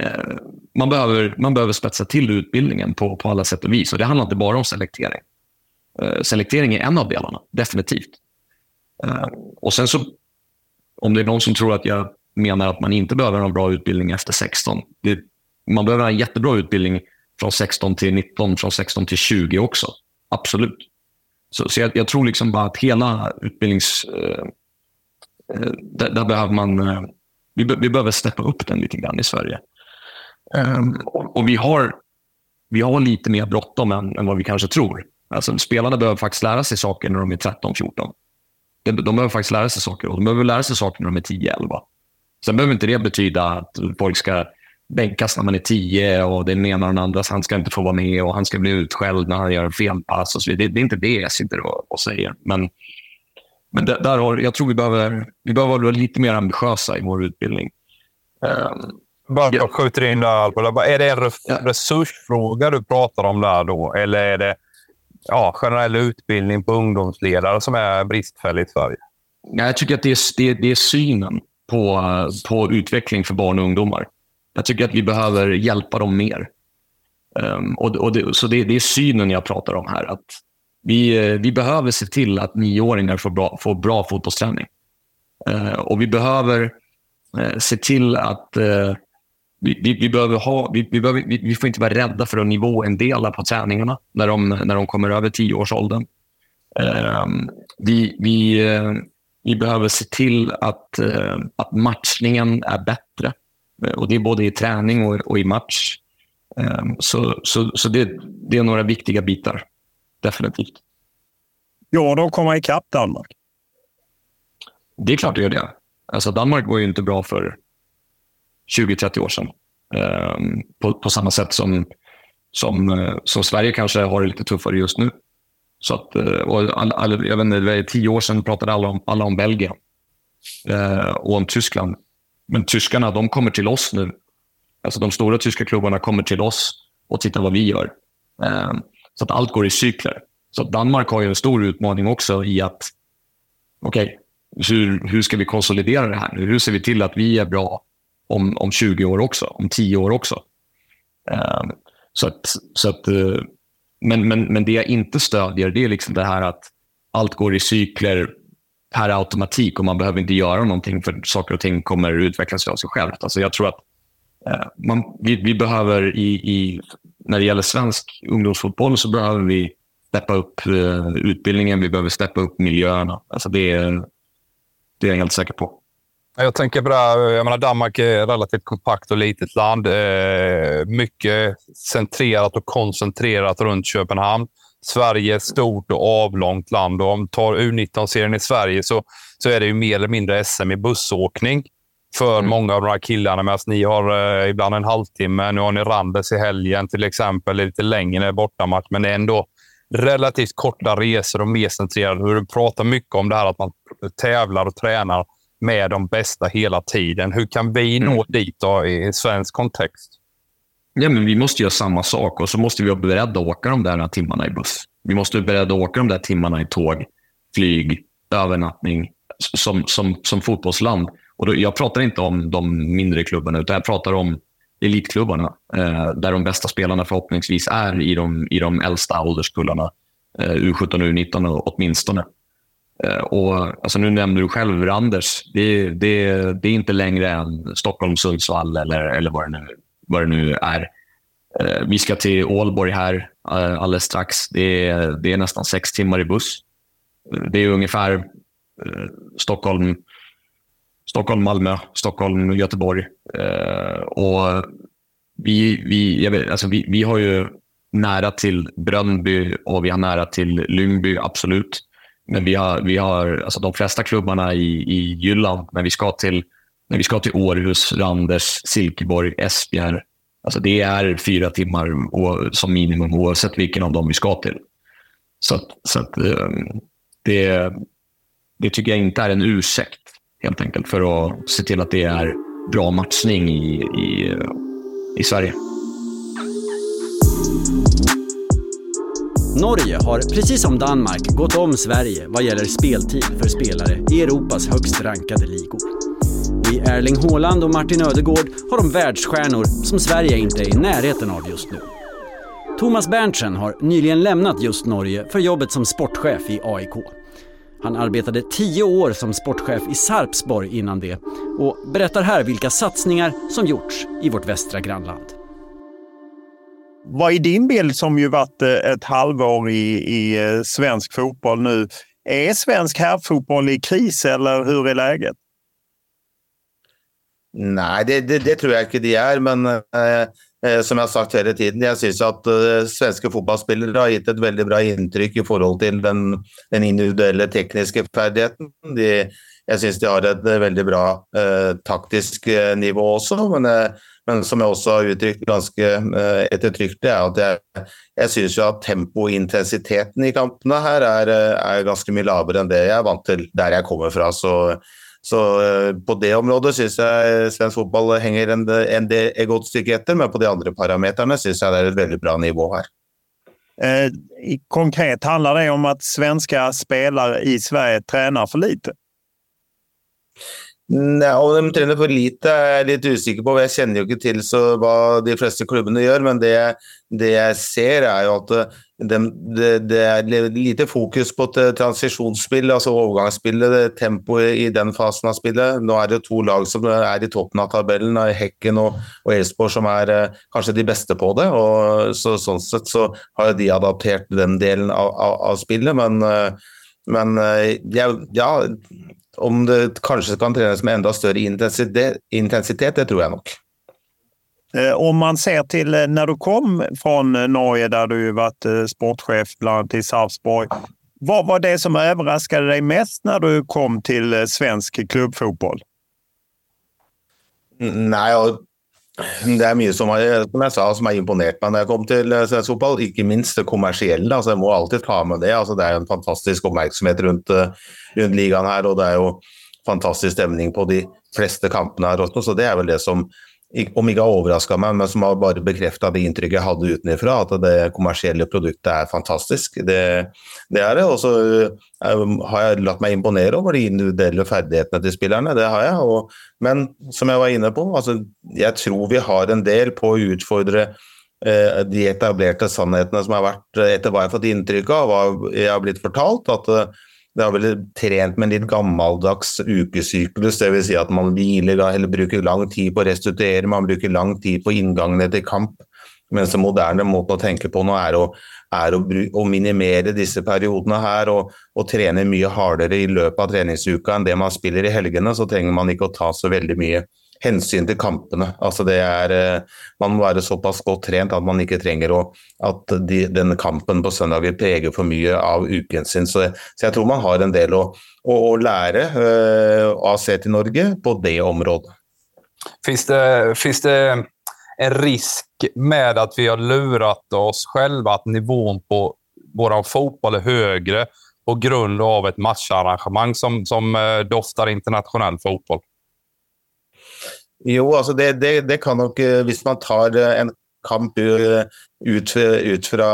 eh, man behöver, man behöver spetsa till utbildningen på, på alla sätt och vis. Och det handlar inte bara om selektering. Eh, selektering är en av delarna, definitivt. Eh, och sen så, om det är någon som tror att jag menar att man inte behöver en bra utbildning efter 16. Det, man behöver en jättebra utbildning från 16 till 19, från 16 till 20 också. Absolut. Så, så jag, jag, tror liksom bara att hela utbildnings... Eh, där, där, behöver man... Eh, vi, vi, behöver steppa upp den lite grann i Sverige. Um, och, och, vi har, vi har lite mer bråttom än, än vad vi kanske tror. Alltså, spelarna behöver faktiskt lära sig saker när de är 13-14. De, de behöver faktiskt lära sig saker och de behöver lära sig saker när de är 10-11. Sen behöver inte det betyda att folk ska bänkas när man är tio och den ena och den andra, han ska inte få vara med och han ska bli utskälld när han gör en felpass. Och så vidare. Det, det är inte det jag sitter och, och säger. Men, men där, där har, jag tror vi behöver, vi behöver vara lite mer ambitiösa i vår utbildning. Um, bara jag skjuter in där, Albert. Är det en resursfråga du pratar om där då? Eller är det ja, generell utbildning på ungdomsledare som är bristfällig i Sverige? Jag tycker att det är, det, det är synen på, på utveckling för barn och ungdomar. Jag tycker att vi behöver hjälpa dem mer. Um, och, och det, så det, det, är synen jag pratar om här. Att vi, eh, vi behöver se till att nioåringar får bra, får bra fotbollsträning. Eh, och vi behöver eh, se till att vi, vi, vi, behöver ha, vi, vi, behöver, vi, vi, får inte vara rädda för att nivå en del på träningarna när de, när de kommer över tioårsåldern. Eh, vi, vi, vi behöver se till att, eh, att matchningen är bättre. Och Det är både i träning och, och i match. Eh, så så, så det, det är några viktiga bitar. Definitivt. Ja, de kommer ikapp Danmark? Det är klart det gör det. Alltså Danmark var ju inte bra för 20-30 år sedan. På, på samma sätt som, som, som Sverige kanske har det lite tuffare just nu. Så att, eh, och all, all, jag vet inte, det var tio år sedan pratade alla om, alla om Belgien eh, och om Tyskland. Men tyskarna de kommer till oss nu. Alltså De stora tyska klubbarna kommer till oss och tittar vad vi gör. Eh, så att allt går i cykler. Så Danmark har ju en stor utmaning också i att okej, okay, hur, hur ska vi konsolidera det här? Hur ser vi till att vi är bra om, om 20 år också, om 10 år också? Um, så att, så att eh, men, men, men det jag inte stödjer det är liksom det här att allt går i cykler per automatik och man behöver inte göra någonting för saker och ting kommer utvecklas av sig självt. Alltså jag tror att eh, man, vi, vi, behöver i, i, när det gäller svensk ungdomsfotboll så behöver vi steppa upp eh, utbildningen, vi behöver steppa upp miljöerna. Alltså det, är, det är jag helt säker på. Jag tänker på det här, jag menar Danmark är ett relativt kompakt och litet land. Eh, mycket centrerat och koncentrerat runt Köpenhamn. Sverige är ett stort och avlångt land och om vi tar U19-serien i Sverige så, så är det ju mer eller mindre SM i bussåkning för mm. många av de här killarna. Medan ni har eh, ibland en halvtimme. Nu har ni Randers i helgen till exempel. Lite längre bortamatch, men det är ändå relativt korta resor och mer centrerade. Du pratar mycket om det här att man tävlar och tränar med de bästa hela tiden. Hur kan vi nå mm. dit då, i svensk kontext? Ja, men vi måste göra samma sak och så måste vi vara beredda att åka de där timmarna i buss. Vi måste vara beredda att åka de där timmarna i tåg, flyg, övernattning som, som, som fotbollsland. Och då, jag pratar inte om de mindre klubbarna, utan jag pratar om elitklubbarna eh, där de bästa spelarna förhoppningsvis är i de, i de äldsta ålderskullarna. Eh, U17 och U19 åtminstone. Eh, och, alltså nu nämnde du själv Randers. Det, det, det är inte längre än Stockholm, Sundsvall eller, eller vad, det nu, vad det nu är. Eh, vi ska till Ålborg här eh, alldeles strax. Det är, det är nästan sex timmar i buss. Det är ungefär eh, Stockholm, Stockholm, Malmö, Stockholm, Göteborg. Eh, och vi, vi, vet, alltså vi, vi har ju nära till Brönnby och vi har nära till Lyngby, absolut. Men vi har, vi har alltså de flesta klubbarna i, i Jylland, när vi ska till, när vi ska till Århus, Randers, Silkeborg, Esbjerg. Alltså det är fyra timmar som minimum oavsett vilken av dem vi ska till. Så, att, så att, ehm, det, det tycker jag inte är en ursäkt helt enkelt för att se till att det är bra matchning i, i, i Sverige. Norge har, precis som Danmark, gått om Sverige vad gäller speltid för spelare i Europas högst rankade ligor. Och i Erling Haaland och Martin Ödegård har de världsstjärnor som Sverige inte är i närheten av just nu. Thomas Berntsen har nyligen lämnat just Norge för jobbet som sportchef i AIK. Han arbetade tio år som sportchef i Sarpsborg innan det och berättar här vilka satsningar som gjorts i vårt västra grannland. Vad är din bild som ju varit eh, ett halvår i, i eh, svensk fotboll nu? Är svensk herrfotboll i kris eller hur är läget? Nej, det, det, det tror jag inte de är, men eh, Eh, som jag har sagt hela tiden, jag syns att eh, svenska fotbollsspelare har gett ett väldigt bra intryck i förhållande till den, den individuella tekniska färdigheten. De, jag syns de har ett eh, väldigt bra eh, taktisk eh, nivå också, men men som jag också har uttryckt ganska eh, ettertrykkelig, är att jag, jag syns ju att tempo och intensiteten i kamperna här är, är ganska mycket lavere än det jag är vant till där jag kommer ifrån. Så, så eh, på det området syns jag eh, svensk fotboll hänger en, en del, et godt stycke efter, men på de andra parametrarna syns jag det är et väldigt bra nivå här. Eh, konkret handlar det om att svenska spelare i Sverige tränar för lite? Mm, Nej, om de tränar för lite är jag lite osäker på. Jag känner ju inte till så vad de flesta klubbarna gör, men det, det jag ser är ju att det, det, det, är lite fokus på transitionsspel, alltså övergångsspel, tempoet i den fasen av spelet. Nu är det två lag som är i toppen av tabellen, Häcken och, og Elfsborg, som är eh, de bästa på det. og så, Sånn sätt så har de adaptert den delen av, av, av spelet, men eh, men eh, ja, ja, om det kanske kan tränas med ända större intensitet, intensitet det tror jag nog. Eh, om man ser till eh, när du kom från eh, Norge där du varit sportchef bland annat i Sarpsborg. Vad var det som överraskade dig mest när du kom till svensk klubbfotboll? Nej, det er mye som, har, som jeg sa, som har imponert meg når jeg kom til eh, svensk fotball. Ikke minst det kommersielle. altså Jeg må alltid ta med det. altså det er jo en fantastisk oppmerksomhet rundt, eh, rundt ligaen her. Og det er jo fantastisk stemning på de fleste kampene her også, Så det er vel det som, om inte har överraskat mig, men som har bare bekräftat det intryck jag hade utifrån, att det kommersiella produktet är fantastisk. Det, det er det. Og så eh, har jag låtit mig imponera över de individuella färdigheterna til spelarna, det har jag. Og, men som jag var inne på, altså, jag tror vi har en del på att utfordre eh, de etablerade sannhetene som har varit, eh, efter vad jag fått intryck av, vad jag har blivit fortalt, at eh, det har väl trent med en litt gammeldags ukesyklus, dvs. Si at man hviler eller bruker lang tid på å restituere, man bruker lang tid på inngangene til kamp. Mens den moderne måten å tenke på nå er å, er å, å minimere disse periodene her og, og, trene mye hardere i løpet av treningsuka enn det man spiller i helgene. Så trenger man ikke å ta så veldig mye hensyn til kampene. Altså det er, eh, man må være såpass godt trent at man ikke trenger å, at de, den kampen på søndag vil prege for mye av uken sin. Så, så jeg tror man har en del å, å, å lære eh, uh, av C til Norge på det området. Finns det, finns det en risk med att vi har lurat oss själva att nivån på vår fotboll är högre på grund av ett matcharrangemang som, som eh, doftar internationell fotboll? Jo, altså det, det, det, kan nok eh, Hvis man tar eh, en kamp eh, ut, ut fra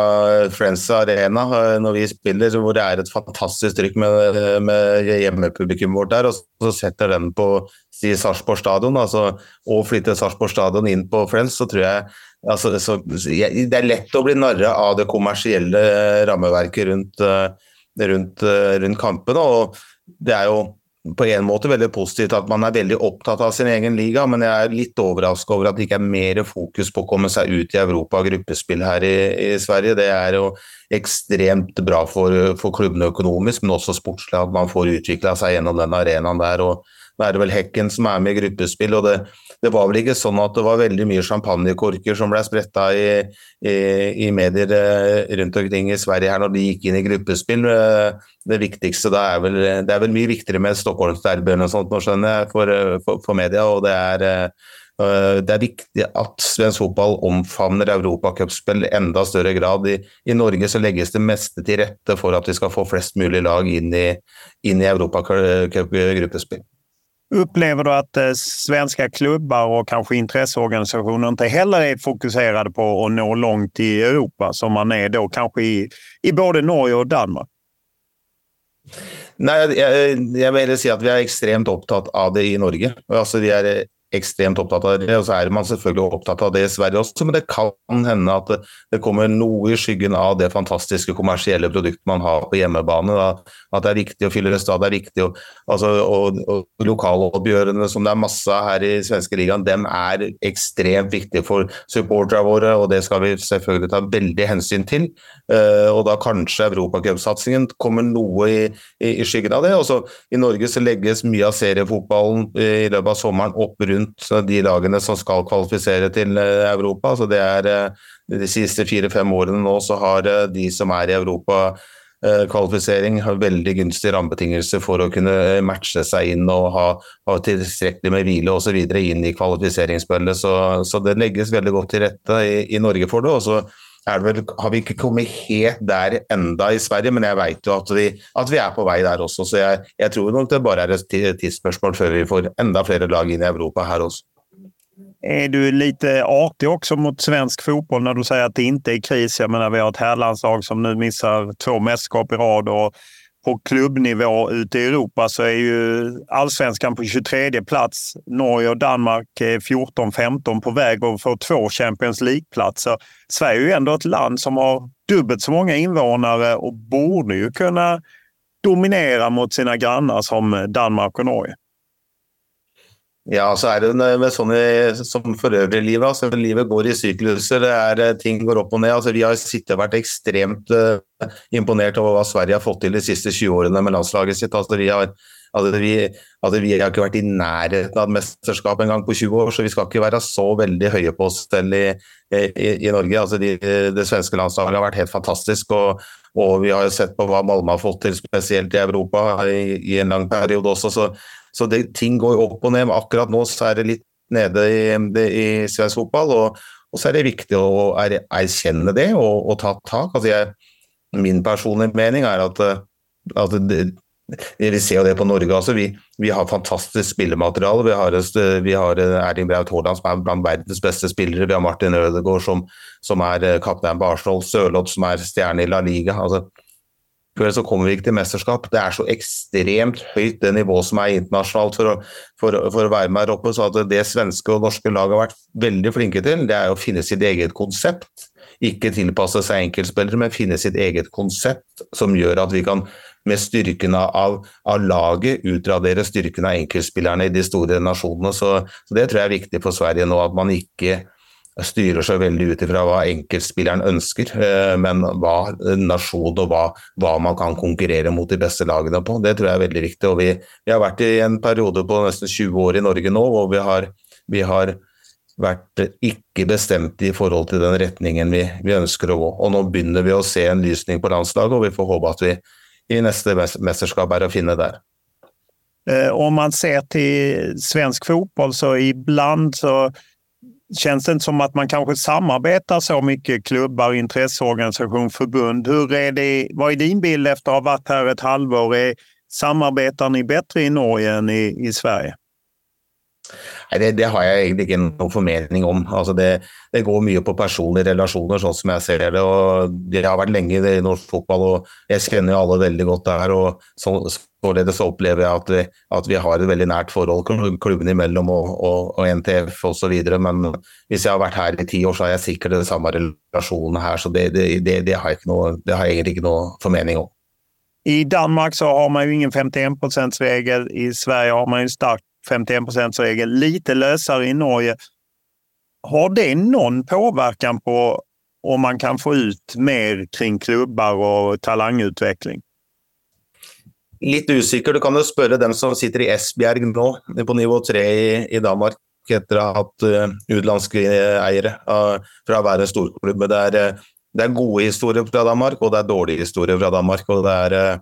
Friends Arena eh, når vi spiller, hvor det er et fantastisk trykk med, med hjemmepublikummet vårt der, og så setter den på si Sarpsborg stadion, altså, og flytter Sarpsborg stadion inn på Friends, så tror jeg altså, så, Det er lett å bli narra av det kommersielle rammeverket rundt, rundt, rundt kampene. og det er jo på en måte veldig positivt at man er veldig opptatt av sin egen liga, men jeg er litt överraskad over at det ikke er mer fokus på å komme seg ut i Europa gruppespill her i, i Sverige. Det er jo ekstremt bra for, for klubbene økonomisk, men også sportslig at man får utvikla seg gjennom den arenaen der. og Nå er det vel Hekken som er med i gruppespill, og det, det var vel ikke sånn at det var veldig mye champagnekorker som ble spretta i, i, i, medier eh, rundt omkring i Sverige her når de gikk inn i gruppespill. Eh, det viktigste da er vel Det er vel mye viktigere med Stockholmsderbyen og sånt nå, skjønner jeg, for, eh, for, for media. og det er det er viktig at svensk fotball omfavner europacupspill i enda større grad. I, I, Norge så legges det meste til rette for at vi skal få flest mulig lag inn i, inn i europacupgruppespill. Upplever du att eh, svenska klubbar och kanske intresseorganisationer inte heller är fokuserade på att nå långt i Europa som man är då kanske i, i både Norge och Danmark? Nej, jeg, jeg vil si at vi er ekstremt opptatt av det i Norge. Altså, vi er ekstremt opptatt av det, og så er man selvfølgelig opptatt av det i Sverige også, men det kan hende at det kommer noe i skyggen av det fantastiske kommersielle produktet man har på hjemmebane. Da. At det er viktig å fylle restaurant, det er viktig å, altså, og, og Lokaloppgjørene som det er masse av her i svenske ligaen, dem er ekstremt viktige for supporterne våre, og det skal vi selvfølgelig ta veldig hensyn til. Uh, og da kanskje europacupsatsingen kommer noe i, i, i, skyggen av det. Også, I Norge så legges mye av seriefotballen eh, i løpet av sommeren opp rundt rundt de lagene som skal kvalifisere til eh, Europa. Så det er eh, De siste fire-fem årene nå så har eh, de som er i Europa kvalifisering har veldig gunstige rammebetingelser for å kunne matche seg inn og ha, ha tilstrekkelig med hvile osv. inn i kvalifiseringsspillet. Så, så, det legges veldig godt til rette i, i Norge for det. og så vel, har vi ikke kommet helt der enda i Sverige, men jeg vet jo at vi, at vi er på vei der også. Så jeg, jeg, tror nok det bare er et tidsspørsmål før vi får enda flere lag inn i Europa her også. Är du lite artig också mot svensk fotboll när du säger att det inte är kris? Jag menar, vi har ett herrlandslag som nu missar två mästerskap i rad och på klubbnivå ute i Europa så är ju allsvenskan på 23 plats. Norge och Danmark är 14-15 på väg att få två Champions League-platser. Sverige är ju ändå ett land som har dubbelt så många invånare och borde ju kunna dominera mot sina grannar som Danmark och Norge. Ja, så er det med sånne som for øvrig livet. Altså, livet går i sykluser, det er, eh, ting går opp og ned. Altså, vi har sittet og vært ekstremt uh, imponert over hva Sverige har fått til de siste 20 årene med landslaget sitt. Altså, vi, har, altså, vi, altså, vi har ikke vært i nærheten av et mesterskap engang på 20 år, så vi skal ikke være så veldig høye på oss selv i, i, i Norge. Altså, de, det svenske landslaget har vært helt fantastisk. og og vi har jo sett på hva Malmö har fått til, spesielt i Europa, i, i en lang periode også. Så, så det, ting går opp og ned. Akkurat nå så er det litt nede i, i svensk fotball. Og, og, så er det viktig å er, erkjenne det og, og ta tak. Altså jeg, min personlige mening er at, at det, vi ser jo det på Norge også. Vi, vi har fantastisk spillemateriale. Vi har, vi har Erling Braut Haaland som er blant verdens beste spillere. Vi har Martin Ødegaard som, som er kaptein på Arsenal. Sørloth som er stjerne i La Liga. Altså, før så kommer vi ikke til mesterskap. Det er så ekstremt høyt det nivået som er internasjonalt for å, for, for å være med her oppe. Så at det svenske og norske lag har vært veldig flinke til, det er å finne sitt eget konsept. Ikke tilpasse seg enkeltspillere, men finne sitt eget konsept som gjør at vi kan med styrken av, av laget utradere styrken av enkeltspillerne i de store nasjonene. Så, så det tror jeg er viktig for Sverige nå, at man ikke styrer seg veldig ut ifra hva enkeltspilleren ønsker, eh, men hva nasjon og hva, hva, man kan konkurrere mot de beste lagene på. Det tror jeg er veldig viktig. og Vi, vi har vært i en periode på nesten 20 år i Norge nå hvor vi har, vi har vært ikke bestemt i forhold til den retningen vi, vi, ønsker å gå. Og Nå begynner vi å se en lysning på landslaget, og vi får håpe at vi i neste mesterskap er å finne der. Eh, om man ser til svensk fotball, så iblant så känns det inte som att man kanske samarbetar så mycket, klubbar, intresseorganisation, förbund. Hur är det, vad är din bild efter att ha varit här ett halvår? Är, samarbetar ni bättre i Norge än i, i Sverige? Det, det, har jeg egentlig ikke noen formening om. Altså det, det, går mye på personlige relasjoner, sånn som jeg ser det. og Det har vært lenge i norsk fotball, og jeg kjenner jo alle veldig godt der. og så, Således opplever jeg at vi, at vi, har et veldig nært forhold klubbene imellom og, og, og NTF osv. Men hvis jeg har vært her i ti år, så har jeg sikkert den samme relasjonen her. Så det, det, det har, jeg noe, det har jeg egentlig ikke noe formening om. I Danmark så har man ju ingen 51 regel. I Sverige har man ju en stark 51 procents regel. Lite lösare i Norge. Har det någon påverkan på om man kan få ut mer kring klubbar och talangutveckling? Lite usikker. Du kan jo spørre dem som sitter i Esbjerg nå, på nivå tre i, i Danmark, etter å ha hatt utländska utenlandske eh, eiere att fra å være en storklubb. Det er, det er gode historier fra Danmark, og det er dårlige historier fra Danmark. og det er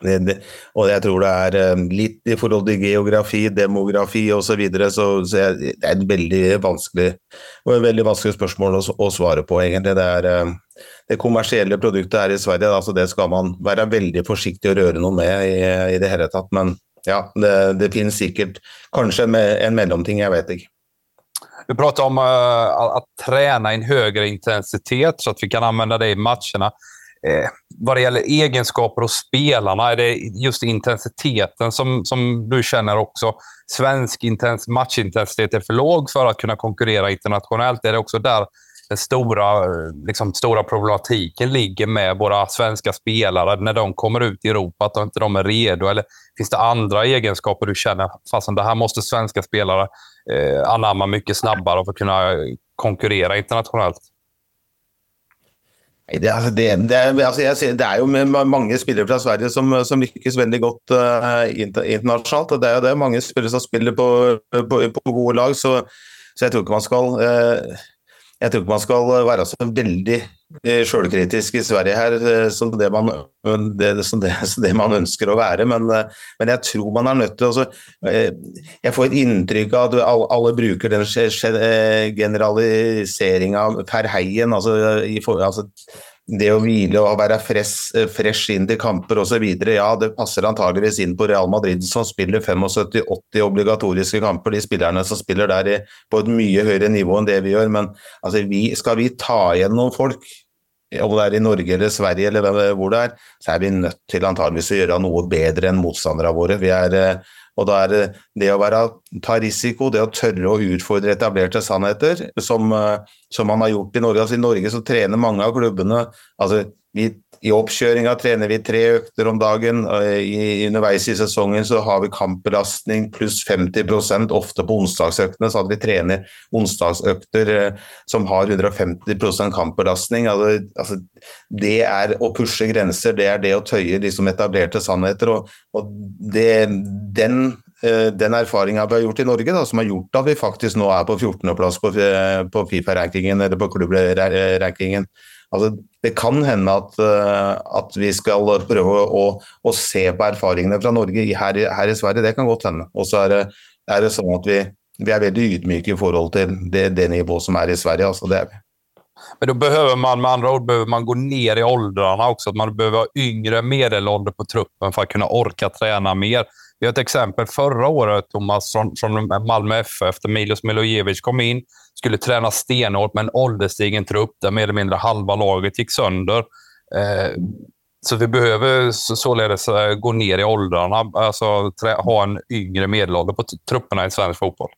det, det, og jeg tror det er eh, litt i forhold til geografi, demografi osv. Så, videre, så, så det er et veldig vanskelig, et veldig vanskelig spørsmål å, å, svare på, egentlig. Det er eh, det kommersielle produktet her i Sverige, altså det skal man være veldig forsiktig å røre noe med i, i det hele tatt. Men ja, det, det finnes sikkert kanskje en, en mellomting, jeg vet ikke. Du pratar om uh, att träna i en högre intensitet så att vi kan använda det i matcherna. Eh, vad det gäller egenskaper hos spelarna, är det just intensiteten som, som du känner också? Svensk intens matchintensitet är för låg för att kunna konkurrera internationellt. Är det också där den stora, liksom, stora problematiken ligger med våra svenska spelare när de kommer ut i Europa, att de inte de är redo? Eller finns det andra egenskaper du känner, fastän det här måste svenska spelare eh, anamma mycket snabbare för att kunna konkurrera internationellt? Det, altså det, det, altså jeg ser, det, er jo mange spillere fra Sverige som, som lykkes veldig godt uh, internasjonalt. og Det er jo det mange spillere som spiller på, på, på gode lag, så, så, jeg tror ikke man skal uh, jeg tror ikke man skal eh, være så veldig eh, sjølkritisk i Sverige her eh, som det, man, det, som, det, som det, man, ønsker å være, men, men, jeg tror man er nødt til å Jeg får et inntrykk av at alle, alle bruker den generaliseringa per heien. Altså, i, altså det å hvile og være fresh, fresh inn til kamper osv. Ja, det passer antageligvis inn på Real Madrid, som spiller 75-80 obligatoriske kamper. De spillerne som spiller der på et mye høyere nivå enn det vi gjør. Men altså, vi, skal vi ta igjen noen folk, om det er i Norge eller Sverige eller hvor det er, så er vi nødt til antageligvis å gjøre noe bedre enn motstanderne våre. Vi er eh, og da er det det å være, ta risiko, det å tørre å utfordre etablerte sannheter, som, eh, som man har gjort i Norge. Altså I Norge så trener mange av klubbene altså vi, i oppkjøringa trener vi tre økter om dagen. I, underveis i sesongen så har vi kampbelastning pluss 50% ofte på onsdagsøktene. Så at vi trener onsdagsøkter eh, som har 150 kampbelastning. Altså, det er å pushe grenser, det er det å tøye liksom etablerte sannheter. Og, og det, den Eh, den erfaringa vi har gjort i Norge, da, som har gjort at vi faktisk nå er på 14.-plass på, eh, på Fifa-rankingen, eller på klubbrankingen. Altså, det kan hende at, eh, at, vi skal prøve å, å, se på erfaringene fra Norge her, her, i Sverige. Det kan godt hende. Og så er det, er det sånn at vi, vi, er veldig ydmyke i forhold til det, det nivået som er i Sverige. Altså, det er vi. Men då behöver man med andra ord behöver man gå ner i åldrarna också. Att man behöver ha yngre medelålder på truppen för att kunna orka träna mer. Vi har ett exempel förra året, Thomas, från, från Malmö FF, efter Milos Milojevic kom in. Skulle träna stenhårt med en ålderstigen trupp där mer eller mindre halva laget gick sönder. Eh, så vi behöver således eh, gå ner i åldrarna, alltså ha en yngre medelålder på trupperna i svensk fotboll.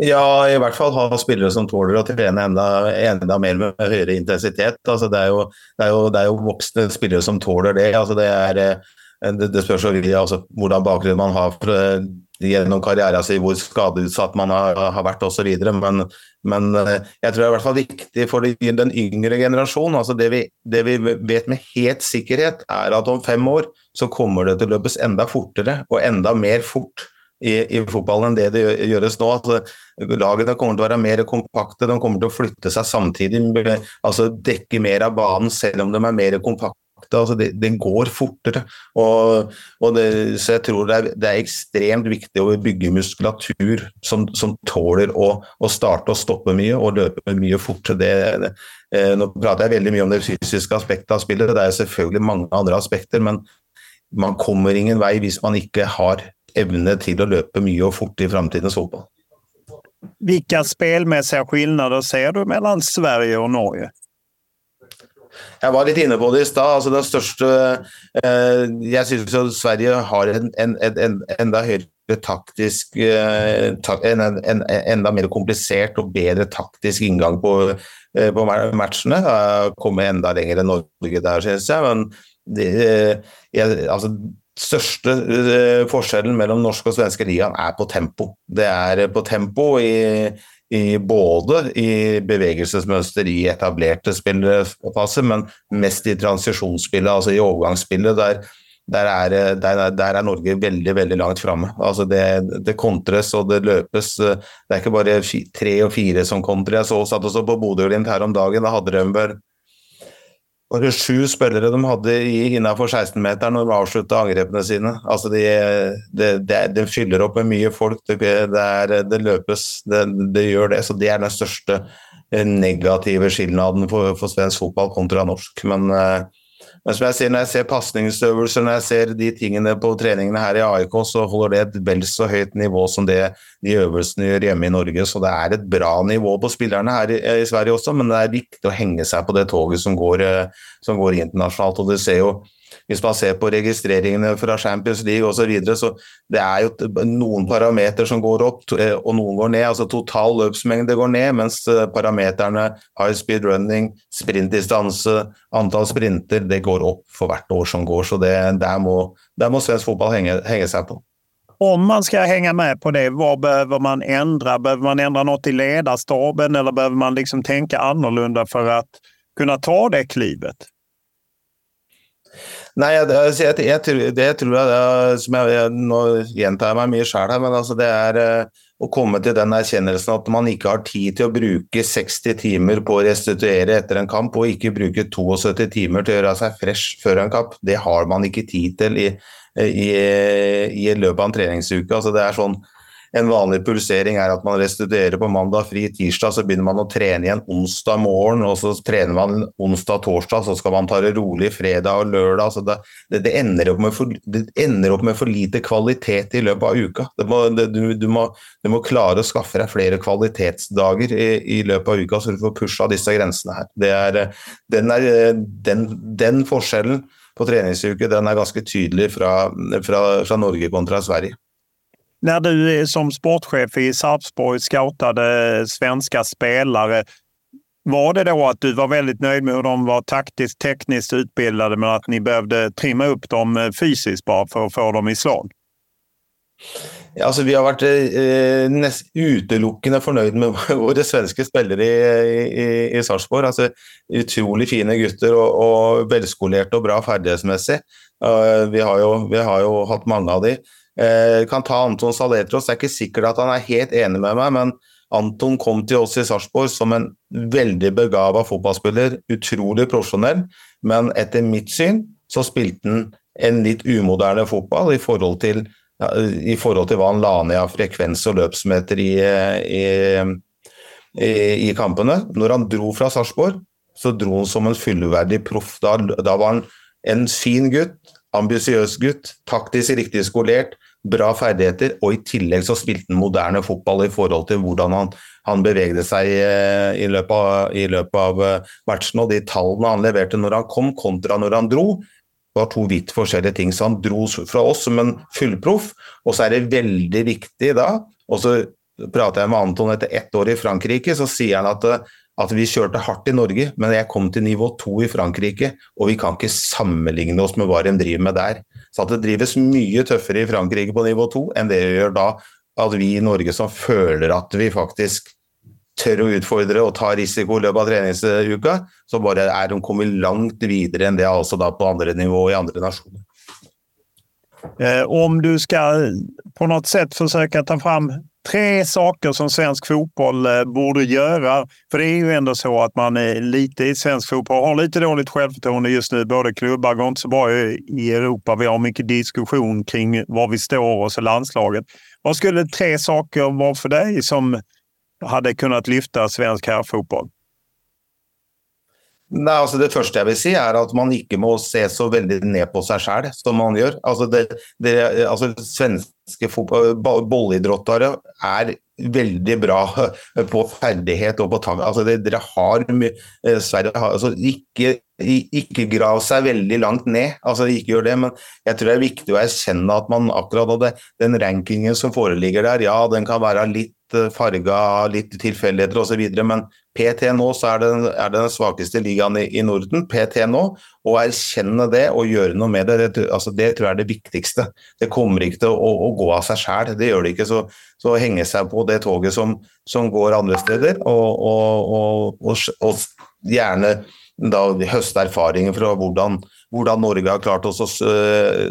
Ja, i hvert fall ha spillere som tåler å trene enda, enda mer med høyere intensitet. Altså, det, er jo, det, er jo, det, er jo, voksne spillere som tåler det. Altså, det, er, det, det spørs altså, hvordan bakgrunn man har for, eh, gjennom karrieren sin, alltså hvor skadeutsatt man har, har vært osv. Men, men eh, jeg tror det er i hvert fall viktig for den yngre generasjonen. Altså det, vi, det vi vet med helt sikkerhet, er at om fem år så kommer det til å løpes enda fortere og enda mer fort i, i, fotballen enn det det gjøres nå. Altså, lagene kommer til å være mer kompakte, de kommer til å flytte seg samtidig. altså Dekke mer av banen selv om de er mer kompakte. Altså, det, går fortere. Og, og det, så jeg tror det er, det er, ekstremt viktig å bygge muskulatur som, som tåler å, å, starte og stoppe mye og løpe mye fortere. Det, eh, nå prater jeg veldig mye om det fysiske aspektet av spillet, det er selvfølgelig mange andre aspekter, men man kommer ingen vei hvis man ikke har evne til å løpe mye og fort i framtidens fotball. Vilka spelmässiga skillnader ser du mellom Sverige og Norge? Jeg var litt inne på det i stad. Altså den største eh, Jeg syns Sverige har en, en, en, en, enda høyere taktisk eh, ta, en, enda mer komplisert og bedre taktisk inngang på, eh, på matchene. Kommer enda lenger enn Norge der, syns jeg. Men det, eh, jeg, altså, største uh, forskjellen mellom norsk og svenske ligaen er på tempo. Det er eh, på tempo i både i bevegelsesmønster i etablerte spillefase, men mest i transisjonsspillet, altså i overgangsspillet. Der, der, er, der, der er, Norge veldig veldig langt framme. Altså det, det, kontres og det løpes. Det er ikke bare tre og fire som kontrer. Jeg så, satt også på Bodø-Glimt her om dagen. Da hadde de vel var det sju spillere de hadde innafor 16-meteren når de avslutta angrepene sine. Altså de, de, de, de, fyller opp med mye folk, det, er, det løpes, det, gjør det. Så det er den største eh, negative skilnaden for, for svensk fotball kontra norsk. Men uh, men som jeg sier, når jeg ser pasningsøvelser, når jeg ser de tingene på treningene her i AIK, så holder det et vel så høyt nivå som det de øvelsene gjør hjemme i Norge. Så det er et bra nivå på spillerne her i, i Sverige også, men det er viktig å henge seg på det toget som går, eh, som går internasjonalt. og du ser jo hvis man ser på registreringene fra Champions League osv., så, videre, så det er jo noen parametere som går opp, eh, og noen går ned. altså Total løpsmengde går ned, mens eh, parameterne high speed running, sprintdistanse, antall sprinter, det går opp for hvert år som går. Så det, der, må, der må svensk fotball henge, henge seg på. Om man ska hänga med på det, vad behöver man ändra? Behöver man ändra något i ledarstaben eller behöver man liksom tänka annorlunda för att kunna ta det klivet? Nei, jeg, jeg, jeg, det tror jeg, som jeg Nå gjentar jeg meg mye sjøl her, men altså det er eh, å komme til den erkjennelsen at man ikke har tid til å bruke 60 timer på å restituere etter en kamp, og ikke bruke 72 timer til å gjøre seg fresh før en kamp. Det har man ikke tid til i, eh, i, eh, i løpet av en treningsuke. Altså det er sånn en vanlig pulsering er at man restituerer på mandag, fri tirsdag, så begynner man å trene igjen onsdag morgen, og så trener man onsdag-torsdag, så skal man ta det rolig fredag og lørdag. Så det, det, det, ender for, det, ender opp med for, lite kvalitet i løpet av uka. Må, du, du, må, du, må, klare å skaffe deg flere kvalitetsdager i, i, løpet av uka, så du får pusha disse grensene her. Er, den, er, den, den, forskjellen på treningsuke den er ganske tydelig fra, fra, fra Norge kontra Sverige. När du som sportchef i Sarpsborg scoutade svenska spelare, var det då att du var väldigt nöjd med hur de var taktiskt, tekniskt utbildade men att ni behövde trimma upp dem eh, fysiskt bara för att få dem i slag? Alltså, vi har varit eh, eh näst utelukkande förnöjda med våra svenska spelare i, i, i Sarpsborg. Alltså, otroligt fina gutter och, och välskolerade och bra färdighetsmässigt. Uh, vi, har ju vi har jo av dem. Eh, kan ta Anton Saletros. Det er ikke sikkert at han er helt enig med meg, men Anton kom til oss i Sarpsborg som en veldig begava fotballspiller. Utrolig profesjonell, men etter mitt syn så spilte han en litt umoderne fotball i forhold til, ja, i forhold til hva han la ned av frekvens og løpsmeter i, i, i, i kampene. Når han dro fra Sarpsborg, så dro han som en fullverdig proff. Da, da var han en fin gutt, ambisiøs gutt, taktisk riktig skolert, bra ferdigheter, og i tillegg så spilte han moderne fotball i forhold til hvordan han, han bevegde seg eh, i løpet, av, i løpet av eh, matchen. Og de tallene han leverte når han kom, kontra når han dro, var to vidt forskjellige ting. Så han dro fra oss som en fullproff, og så er det veldig viktig da og så prater jeg med Anton etter ett år i Frankrike, så sier han at eh, at vi kjørte hardt i Norge, men jeg kom til nivå to i Frankrike, og vi kan ikke sammenligne oss med hva de driver med der. Så at det drives mye tøffere i Frankrike på nivå to enn det gjør da at vi i Norge som føler at vi faktisk tør å utfordre og ta risiko i løpet av treningsuka, så bare er de kommet langt videre enn det altså da på andre nivå i andre nasjoner. Eh, om du ska på något sätt försöka ta fram tre saker som svensk fotboll eh, borde göra. För det är ju ändå så att man är lite i svensk fotboll har lite dåligt självförtroende just nu. Både klubbar går inte så bra i Europa. Vi har mycket diskussion kring var vi står och så landslaget. Vad skulle tre saker vara för dig som hade kunnat lyfta svensk herrfotboll? Nei, altså Det første jeg vil si, er at man ikke må se så veldig ned på seg sjøl som man gjør. Altså, det, det, altså Svenske bolleidrottere er veldig bra på ferdighet og på tang. Altså, det, dere har mye eh, Sverige har, altså, ikke, ikke grav seg veldig langt ned, altså ikke gjør det, men jeg tror det er viktig å erkjenne at man akkurat hadde den rankingen som foreligger der, ja, den kan være litt litt eh, farga av litt tilfeldigheter osv. Men PT nå så er det, er det den svakeste ligaen i, i, Norden. PT nå. Å erkjenne det og gjøre noe med det, det, altså det tror jeg er det viktigste. Det kommer ikke til å, å gå av seg sjæl. Det gjør det ikke. Så, så henge seg på det toget som, som går andre steder, og, og, og, og gjerne da høste erfaringer fra hvordan, hvordan Norge har klart å snu, eh,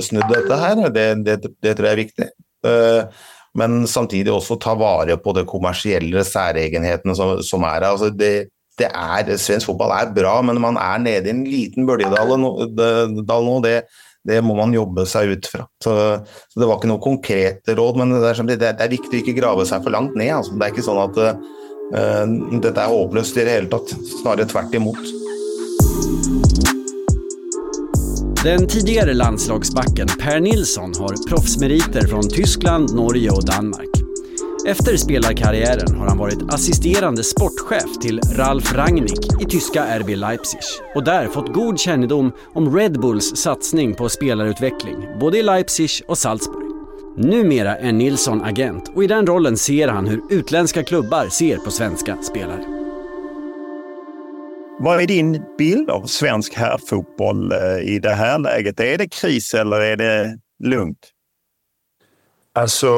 snu dette her. Det, det, det, tror jeg er viktig. Uh, men samtidig også ta vare på det kommersielle særegenhetene som, som er her. Altså det, det er, svensk fotball er bra, men man er nede i en liten bølgedal nå. Det, det, må man jobbe seg ut fra. Så, så, Det var ikke noe konkrete råd, men det er, det er, viktig å ikke grave seg for langt ned. Altså. Det er ikke sånn at uh, dette er håpløst i det hele tatt. Snarere tvert imot. Den tidigare landslagsbacken Per Nilsson har proffsmeriter från Tyskland, Norge och Danmark. Efter spelarkarriären har han varit assisterande sportchef till Ralf Rangnick i tyska RB Leipzig och där fått god kännedom om Red Bulls satsning på spelarutveckling, både i Leipzig och Salzburg. Numera är Nilsson agent och i den rollen ser han hur utländska klubbar ser på svenska spelare. Vad är din bild av svensk herrfotboll eh, i det här läget? Är det kris eller är det lugnt? Alltså,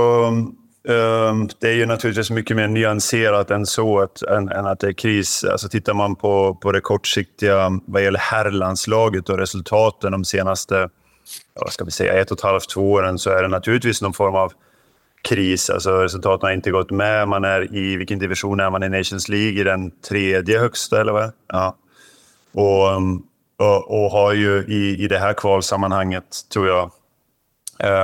ehm, det är ju naturligtvis mycket mer nyanserat än så, än, än att det är kris. Alltså, tittar man på, på det kortsiktiga vad gäller herrlandslaget och resultaten de senaste vad ska vi säga, ett och ett halvt, två åren så är det naturligtvis någon form av kris. Alltså resultaten har inte gått med. Man är i, vilken division är man i Nations League? I den tredje högsta eller vad? Ja. Och, och, och, har ju i, i det här kvalsammanhanget, tror jag,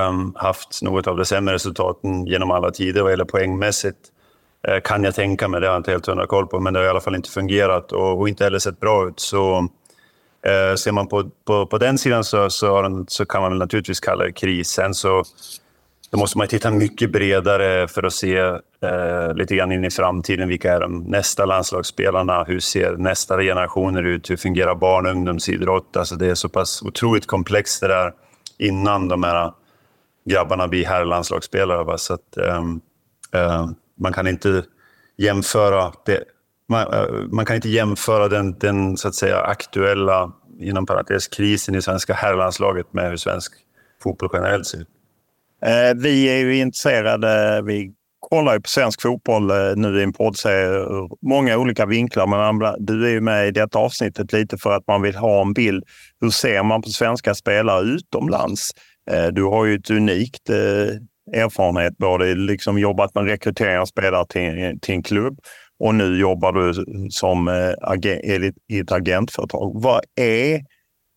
um, haft något av de sämre resultaten genom alla tider vad gäller poängmässigt. Uh, kan jag tänka mig, det har jag inte helt hundra koll på, men det har i alla fall inte fungerat och, och inte heller sett bra ut. Så uh, ser man på, på, på den sidan så, så, så kan man naturligtvis kalla det kris. Sen så då måste man titta mycket bredare för att se eh, lite grann in i framtiden. Vilka är de nästa landslagsspelarna? Hur ser nästa generationer ut? Hur fungerar barn och ungdomsidrott? Alltså det är så pass otroligt komplext det där innan de här grabbarna blir herrlandslagsspelare. Va? Så att, eh, eh, man kan inte jämföra det. Man, eh, man, kan inte jämföra den, den så att säga aktuella, inom parentes, krisen i svenska herrlandslaget med hur svensk fotboll generellt ser ut. Eh, vi är ju intresserade. Vi kollar ju på svensk fotboll eh, nu i en poddserie ur många olika vinklar. Men du är ju med i detta avsnittet lite för att man vill ha en bild. Hur ser man på svenska spelare utomlands? Eh, du har ju ett unikt eh, erfarenhet, både liksom jobbat med rekrytering av spelare till, till en klubb och nu jobbar du som eh, i ett agentföretag. Vad är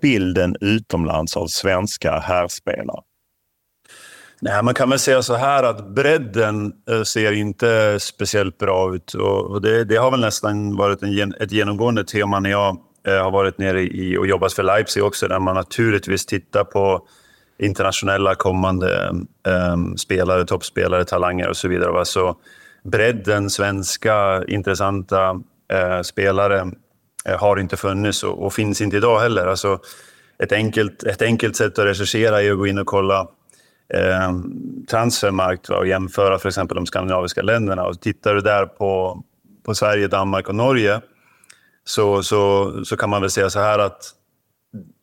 bilden utomlands av svenska herrspelare? Nej, man kan väl säga så här att bredden eh, ser inte speciellt bra ut. Och det, det har väl nästan varit en, ett genomgående tema när jag eh, har varit nere i och jobbat för Leipzig också, där man naturligtvis tittar på internationella kommande um, spelare, toppspelare, talanger och så vidare. Så bredden, svenska, intressanta uh, spelare uh, har inte funnits och, och, finns inte idag heller. Alltså, ett, enkelt, ett enkelt sätt att recensera är att gå in och kolla eh, transfermarkt och jämföra för exempel de skandinaviska länderna. Och tittar du där på, på Sverige, Danmark och Norge så, så, så kan man väl säga så här att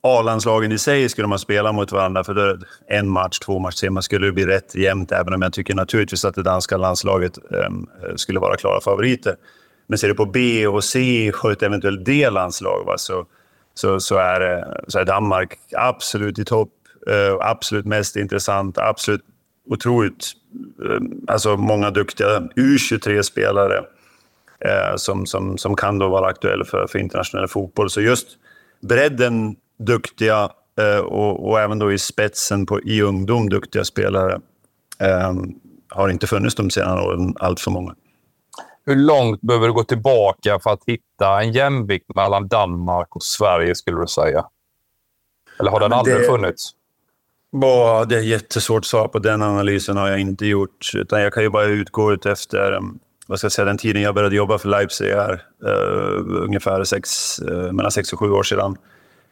A-landslagen i sig skulle man spela mot varandra för en match, två matcher man skulle bli rätt jämnt, även om jag tycker naturligtvis att det danska landslaget eh, skulle vara klara favoriter. Men ser du på B och C och ett eventuellt D-landslag så, så, så, är, så är Danmark absolut i topp. Uh, absolut mest intressant, absolut otroligt, uh, alltså många duktiga U23-spelare uh, som, som, som kan då vara aktuella för, för internationell fotboll. Så just bredden duktiga och, och, även då i spetsen på, i ungdom duktiga spelare har inte funnits de senaste åren allt för många. Hur långt behöver du gå tillbaka för att hitta en jämvikt mellan Danmark och Sverige, skulle du säga? Eller har den aldrig det, funnits? Bah, det är jättesvårt att svara på. Den analysen har jag inte gjort. Utan jag kan ju bara utgå ut efter eh, vad ska jag säga, den tiden jag började jobba för Leipzig här, uh, ungefär sex, uh, mellan sex och sju år sedan.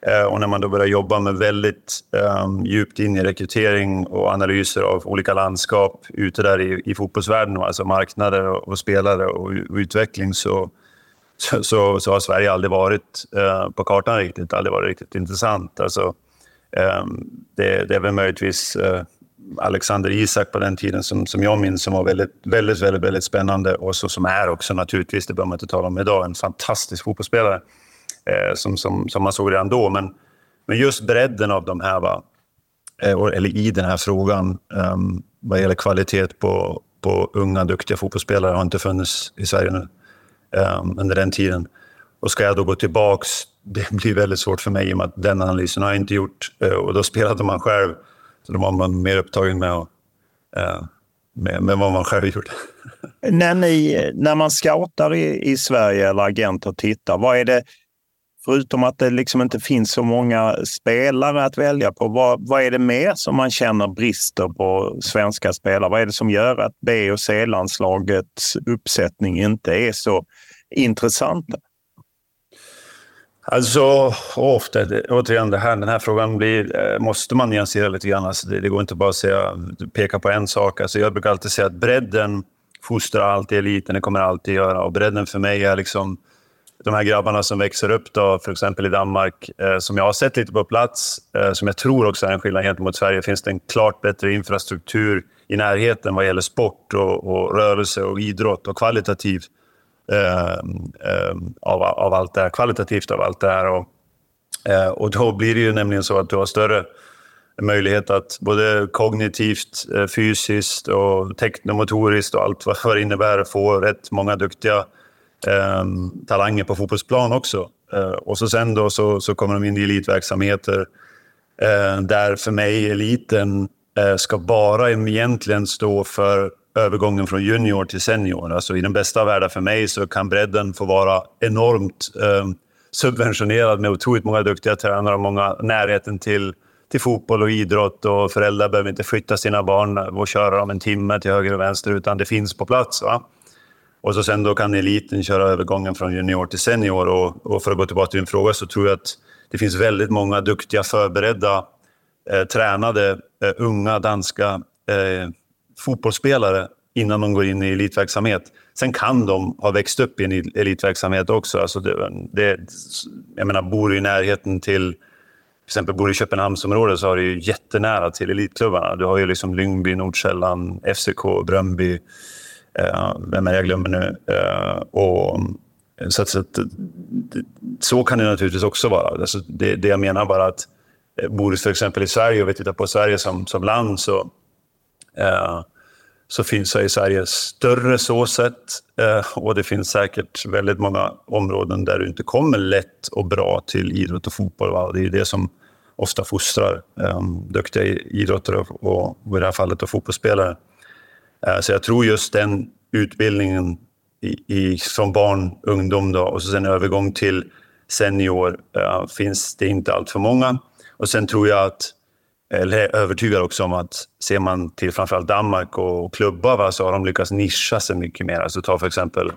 Uh, och när man då börjar jobba med väldigt um, djupt in i rekrytering och analyser av olika landskap ute där i, i fotbollsvärlden, alltså marknader och, och spelare och, och, utveckling, så, så, så, så, har Sverige aldrig varit uh, på kartan riktigt. aldrig varit riktigt intressant. Alltså, Ehm, det, det, är väl möjligtvis eh, Alexander Isak på den tiden som, som jag minns som var väldigt, väldigt, väldigt, väldigt spännande och så, som är också naturligtvis, det behöver man inte tala om idag, en fantastisk fotbollsspelare eh, som, som, som man såg redan då. Men, men just bredden av de här, va, eh, eller i den här frågan, ehm, vad gäller kvalitet på, på unga, duktiga fotbollsspelare har inte funnits i Sverige nu ehm, under den tiden. Och ska jag då gå tillbaks, det blir väldigt svårt för mig i och med att den analysen har jag inte gjort. Eh, och då spelade man själv, så då var man mer upptagen med, eh, med, med vad man själv gjorde. när, ni, när man scoutar i, i Sverige eller agenter tittar, vad är det Förutom att det liksom inte finns så många spelare att välja på, vad, vad är det mer som man känner brister på svenska spelare? Vad är det som gör att B och C-landslagets uppsättning inte är så intressanta? Alltså, ofta, återigen, det här, den här frågan blir, eh, måste man nyansera lite grann. Alltså, det, det, går inte bara att säga, peka på en sak. Alltså, jag brukar alltid säga att bredden fostrar alltid eliten, det kommer alltid göra. Och bredden för mig är liksom de här grabbarna som växer upp, då, för exempel i Danmark, eh, som jag har sett lite på plats, eh, som jag tror också är en skillnad gentemot Sverige, finns det en klart bättre infrastruktur i närheten vad gäller sport och, och rörelse och idrott och kvalitativt. Eh, eh, av, av allt det här, kvalitativt av allt det här. Och, eh, och då blir det ju nämligen så att du har större möjlighet att både kognitivt, eh, fysiskt och teknomotoriskt och allt vad det innebär få rätt många duktiga eh, talanger på fotbollsplan också. Eh, och så sen då så, så kommer de in i elitverksamheter eh, där för mig eliten eh, ska bara egentligen stå för övergången från junior till senior. Alltså I den bästa av världar för mig så kan bredden få vara enormt eh, subventionerad med otroligt många duktiga tränare och många närheten till, till fotboll och idrott. och Föräldrar behöver inte flytta sina barn och köra dem en timme till höger och vänster, utan det finns på plats. Va? Och så sen då kan eliten köra övergången från junior till senior. Och, och för att gå tillbaka till din fråga så tror jag att det finns väldigt många duktiga, förberedda, eh, tränade, eh, unga danska eh, fotbollsspelare innan de går in i elitverksamhet. Sen kan de ha växt upp i en elitverksamhet också. Alltså det, det, jag menar, bor i närheten till till exempel bor i Köpenhamnsområdet så har du ju jättenära till elitklubbarna. Du har ju liksom Lyngby, Nordkällan, FCK, Bröndby, Eh, vem är det jag glömmer nu? Eh, och, så, att, så, att, så kan det naturligtvis också vara. Alltså det, det jag menar bara att eh, bor du till exempel i Sverige och vi tittar på Sverige som, som land så, Eh, så finns så Sverige större så sett eh, och det finns säkert väldigt många områden där du inte kommer lätt och bra till idrott och fotboll. Va? Det är det som ofta fostrar eh, duktiga idrottare och, och, i det här fallet och fotbollsspelare. Så jag tror just den utbildningen i, i, från barn, ungdom då, och så sen övergång till senior uh, finns det inte allt för många. Och sen tror jag att, eller är övertygad också om att ser man till framförallt Danmark och klubbar va, så har de lyckats nischa sig mycket mer. Alltså ta för exempel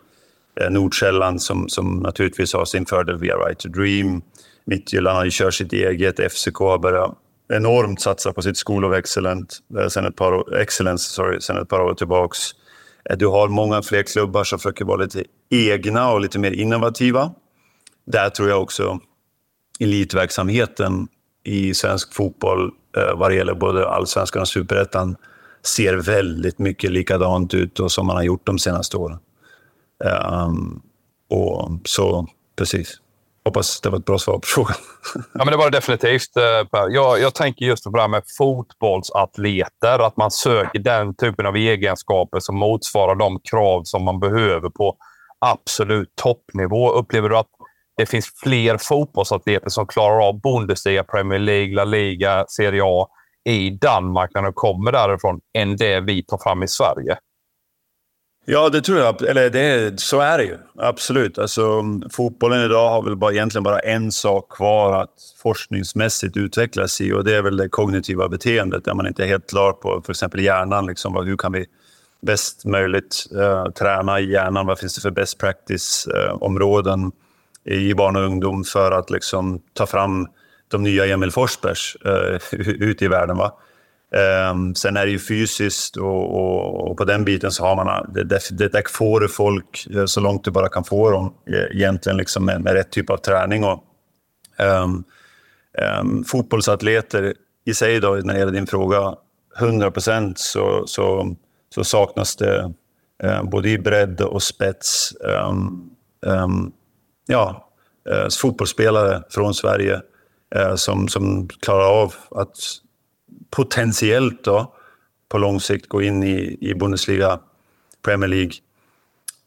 eh, Nordsjälland som, som naturligtvis har sin fördel via Right to Dream. Midtjylland har ju kört sitt eget, FCK har börjat enormt satsa på sitt School of Excellence eh, sen ett par år, Excellence, sorry, sen ett par år tillbaks. Eh, du har många fler klubbar som försöker vara lite egna och lite mer innovativa. Där tror jag också elitverksamheten i svensk fotboll Eh, vad det gäller både allsvenskan och superettan ser väldigt mycket likadant ut och som man har gjort de senaste åren. Um, och så, precis. Hoppas det var ett bra svar på frågan. Ja, men det var det definitivt. Eh, per. jag, jag tänker just på det här med fotbollsatleter. Att man söker den typen av egenskaper som motsvarar de krav som man behöver på absolut toppnivå. Upplever du att det finns fler fotbollsatleter som klarar av Bundesliga, Premier League, La Liga, Serie A i Danmark när de kommer därifrån än det vi tar fram i Sverige? Ja, det tror jag. Eller det, så är det ju. Absolut. Alltså, fotbollen idag har väl bara, egentligen bara en sak kvar att forskningsmässigt utvecklas i och det är väl det kognitiva beteendet där man inte är helt klar på för exempel hjärnan. Liksom, hur kan vi bäst möjligt uh, träna i hjärnan? Vad finns det för best practice-områden eh, uh, i barn och ungdom för att liksom, ta fram de nya Emil Forsbergs eh, uh, ute i världen. Va? Um, sen är det ju fysiskt och, och, och, på den biten så har man... Eh, det, det, det där får du folk eh, så långt du bara kan få dem egentligen liksom med, med rätt typ av träning. Och, um, um, fotbollsatleter i sig då, när det gäller din fråga, 100 procent så, så, så, saknas det uh, både i bredd och spets ja, eh, fotbollsspelare från Sverige eh, som, som klarar av att potentiellt då, på lång sikt gå in i, i Bundesliga, Premier League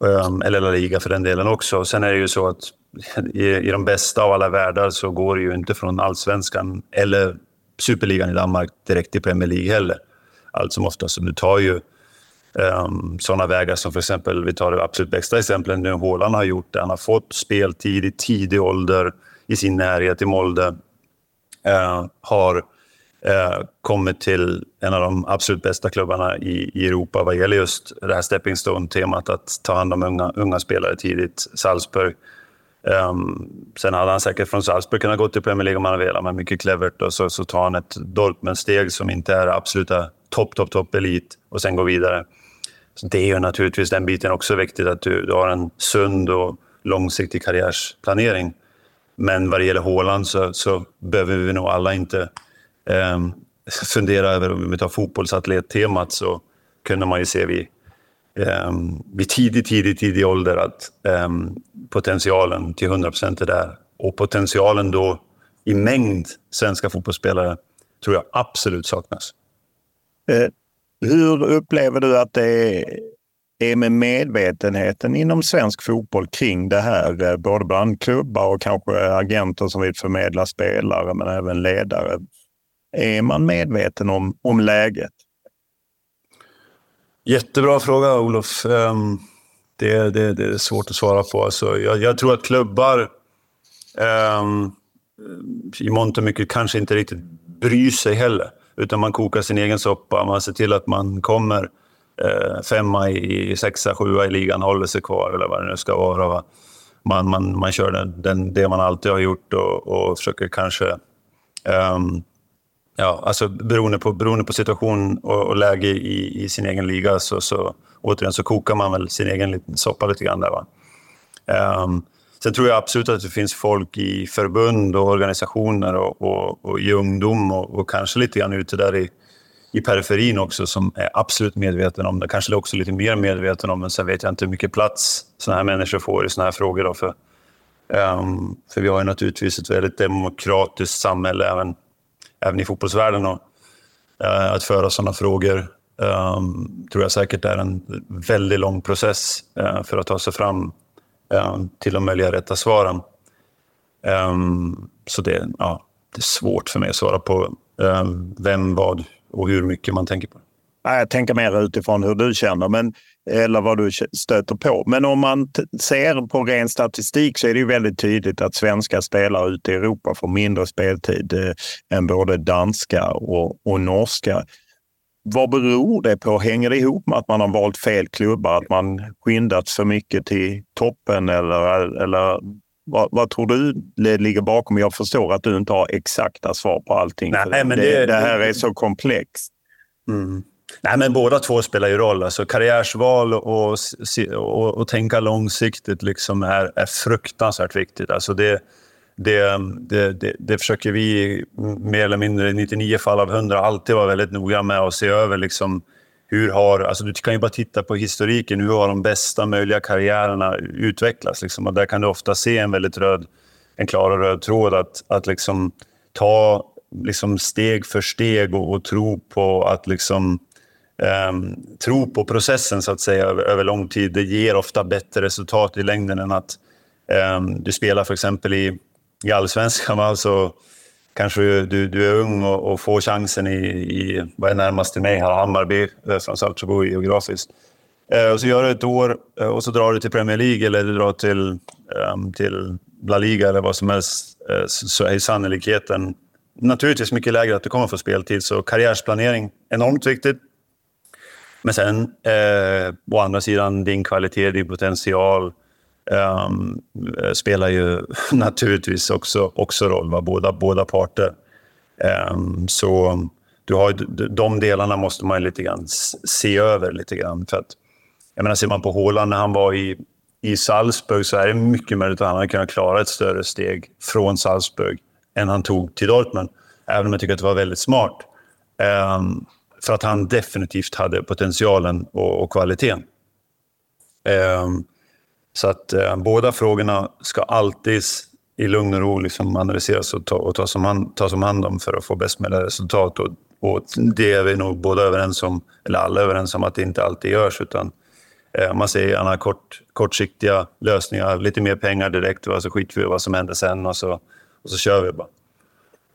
ehm, eller La Liga för den delen också. Sen är det ju så att i, i de bästa av alla världar så går det ju inte från allsvenskan eller superligan i Danmark direkt till Premier League heller. Allt som oftast. Du tar ju Ehm, um, sådana vägar som för exempel, vi tar det absolut bästa exemplet nu, Håland har gjort det. Han har fått speltid i tidig ålder i sin närhet i Molde. Uh, har uh, kommit till en av de absolut bästa klubbarna i, i Europa vad gäller just det här stepping stone-temat, att ta hand om unga, unga spelare tidigt. Salzburg. Um, sen hade han säkert från Salzburg kunnat gå till Premier League om han hade velat, men mycket clevert. Och så, så tar han ett Dortmund-steg som inte är absoluta topp, topp, topp elit och sen går vidare. Så det är ju naturligtvis den biten också viktigt, att du, du har en sund och långsiktig karriärsplanering. Men vad det gäller Håland så, så behöver vi nog alla inte eh, fundera över, om vi tar fotbollsatlet-temat, så kunde man ju se vid, eh, vid tidig, tidig, tidig ålder att eh, potentialen till 100 procent är där. Och potentialen då i mängd svenska fotbollsspelare tror jag absolut saknas. Eh, hur upplever du att det är med medvetenheten inom svensk fotboll kring det här? Eh, både bland klubbar och kanske agenter som vill förmedla spelare, men även ledare. Är man medveten om, om läget? Jättebra fråga, Olof. Ehm, det, det, det, är svårt att svara på. Alltså, jag, jag tror att klubbar um, i mångt och mycket kanske inte riktigt bryr sig heller. Utan man kokar sin egen soppa. Man ser till att man kommer eh, femma i sexa, sjua i ligan, håller sig kvar eller vad det nu ska vara. Va? Man, man, man kör den, den, det man alltid har gjort och, och försöker kanske um, Ja, alltså beroende på, beroende på situation och, och läge i, i, sin egen liga så, så återigen så kokar man väl sin egen liten soppa lite grann där. Va? Um, sen tror jag absolut att det finns folk i förbund och organisationer och, och, och i ungdom och, och, kanske lite grann ute där i, i periferin också som är absolut medveten om det. Kanske också lite mer medveten om men sen vet jag inte hur mycket plats sådana här människor får i sådana här frågor. Då för, um, för vi har ju naturligtvis ett väldigt demokratiskt samhälle även även i fotbollsvärlden. Och, uh, att föra sådana frågor um, tror jag säkert är en väldigt lång process uh, för att ta sig fram Ehm, till de möjliga rätta svaren. Ehm, så det, ja, det är svårt för mig att svara på ehm, vem, vad och hur mycket man tänker på. Jag tänker mer utifrån hur du känner. Men eller vad du stöter på. Men om man ser på ren statistik så är det ju väldigt tydligt att svenska spelare ute i Europa får mindre speltid eh, än både danska och, och norska. Vad beror det på? Hänger det ihop med att man har valt fel klubbar? Att man skyndats för mycket till toppen? Eller, eller vad, vad, tror du ligger bakom? Jag förstår att du inte har exakta svar på allting. Nej, men det, det, det här är så komplext. Mm. Nej, men båda två spelar ju roll. Alltså, karriärsval och, och, och tänka långsiktigt liksom är, är fruktansvärt viktigt. Alltså, det, det, det, det, det, försöker vi mer eller mindre i 99 fall av 100 alltid vara väldigt noga med att se över. Liksom, hur har, alltså du kan ju bara titta på historiken. Hur har de bästa möjliga karriärerna utvecklats? Liksom, och där kan du ofta se en väldigt röd, en klar och röd tråd. Att, att liksom ta liksom steg för steg och, och tro på att liksom, um, tro på processen så att säga över, över, lång tid. Det ger ofta bättre resultat i längden än att um, du spelar för exempel i, i allsvenskan. Alltså, kanske du, du är ung och, och får chansen i, i, vad är närmast till mig, här, Hammarby eh, framförallt så Saltsjöbo geografiskt. Eh, och så gör du ett år eh, och så drar du till Premier League eller du drar till, um, till La Liga eller vad som helst. Eh, så är sannolikheten naturligtvis mycket lägre att du kommer få speltid. Så karriärsplanering, enormt viktigt. Men sen, eh, å andra sidan, din kvalitet, din potential, um, spelar ju naturligtvis också, också roll, va? Båda, båda parter. Um, så du har, de delarna måste man lite grann se över lite grann. För att, jag menar, ser man på Håland när han var i, i Salzburg så är det mycket möjligt att han hade kunnat klara ett större steg från Salzburg än han tog till Dortmund. Även om jag tycker att det var väldigt smart. Um, för att han definitivt hade potentialen och, och kvaliteten. Um, så att uh, båda frågorna ska alltid i lugn och ro liksom analyseras och, ta, och tas, om hand, tas om hand om för att få bäst möjliga resultat. Och, och det är vi nog båda överens om, eller alla överens om, att det inte alltid görs. Utan uh, man ser gärna kort, kortsiktiga lösningar, lite mer pengar direkt, och så skiter vi i vad som händer sen och så, och så kör vi bara.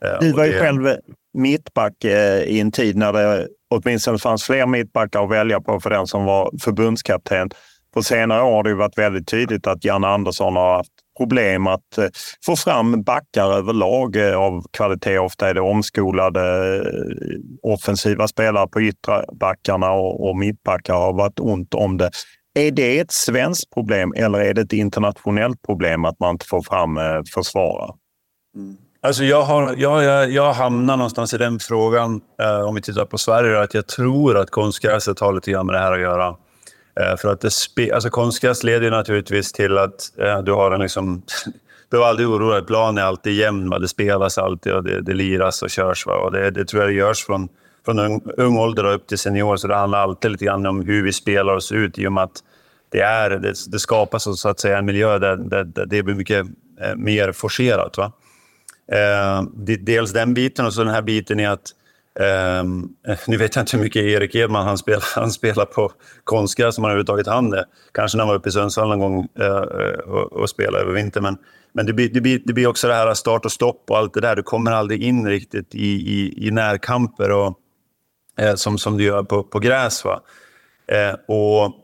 Uh, du var ju det... själv mittback i en tid när det åtminstone fanns fler mittbackar att välja på för den som var förbundskapten. På senare år har det varit väldigt tydligt att Jan Andersson har haft problem att eh, få fram backar överlag eh, av kvalitet. Ofta är det omskolade eh, offensiva spelare på yttre backarna och, och mittbackar har varit ont om det. Är det ett svenskt problem eller är det ett internationellt problem att man inte får fram försvarare? Mm. Alltså jag, har, jag, jag, jag hamnar någonstans i den frågan, eh, om vi tittar på Sverige, att jag tror att konstgräset har lite grann med det här att göra. Eh, för att det alltså konstgräs leder naturligtvis till att eh, du har en liksom... Du behöver aldrig oroa dig. Planen är alltid jämn. Va? Det spelas alltid och det, det liras och körs. Va? Och det, det tror jag det görs från, från ung, ung ålder upp till senior. Så det handlar alltid lite grann om hur vi spelar oss ut i och med att det, är, det, det skapas så att säga en miljö där, där, där det blir mycket eh, mer forcerat. Va? Eh, dels den biten och så den här biten i att Um, nu vet jag inte hur mycket Erik Edman han spelar, han spelar på konstgräs som han överhuvudtaget hann det. Kanske när han var uppe i Sundsvall någon gång uh, och, och spelade över vintern. Men, men det, blir, det, blir, det blir också det här start och stopp och allt det där. Du kommer aldrig in riktigt i, i, i närkamper och, uh, som, som du gör på, på gräs. Va? Uh, och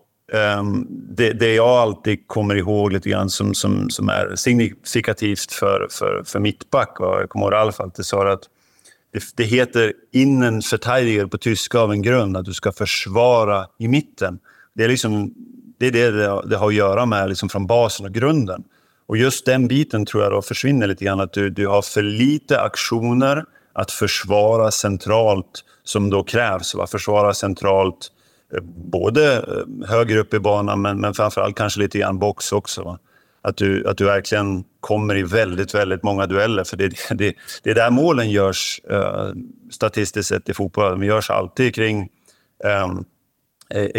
Um, det, det, jag alltid kommer ihåg lite grann som, som, som är signifikativt för, för, för mittback, jag kommer ihåg Ralf alltid sa att det, det heter innenverteidiger på tyska av en grund, att du ska försvara i mitten. Det är, liksom, det, är det, det har att göra med liksom från basen och grunden. Och just den biten tror jag då försvinner lite grann, att du, du har för lite aktioner att försvara centralt som då krävs. Va? Försvara centralt eh, både eh, högre upp i banan men, men framförallt kanske lite grann box också. Va? Att, du, att du verkligen kommer i väldigt, väldigt många dueller. För det, det, det är där målen görs uh, statistiskt sett i fotboll. De görs alltid kring, um,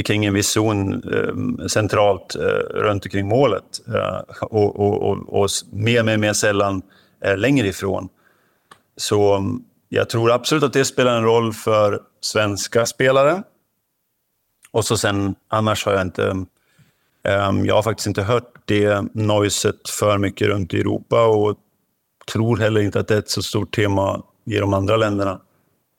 kring en viss zon um, centralt uh, runt omkring målet. Uh, och, och, och, och, mer, mer, mer sällan längre ifrån. Så um, jag tror absolut att det spelar en roll för svenska spelare. Och så sen, annars har jag inte... Um, jag har faktiskt inte hört det noiset för mycket runt i Europa och tror heller inte att det är ett så stort tema i de andra länderna.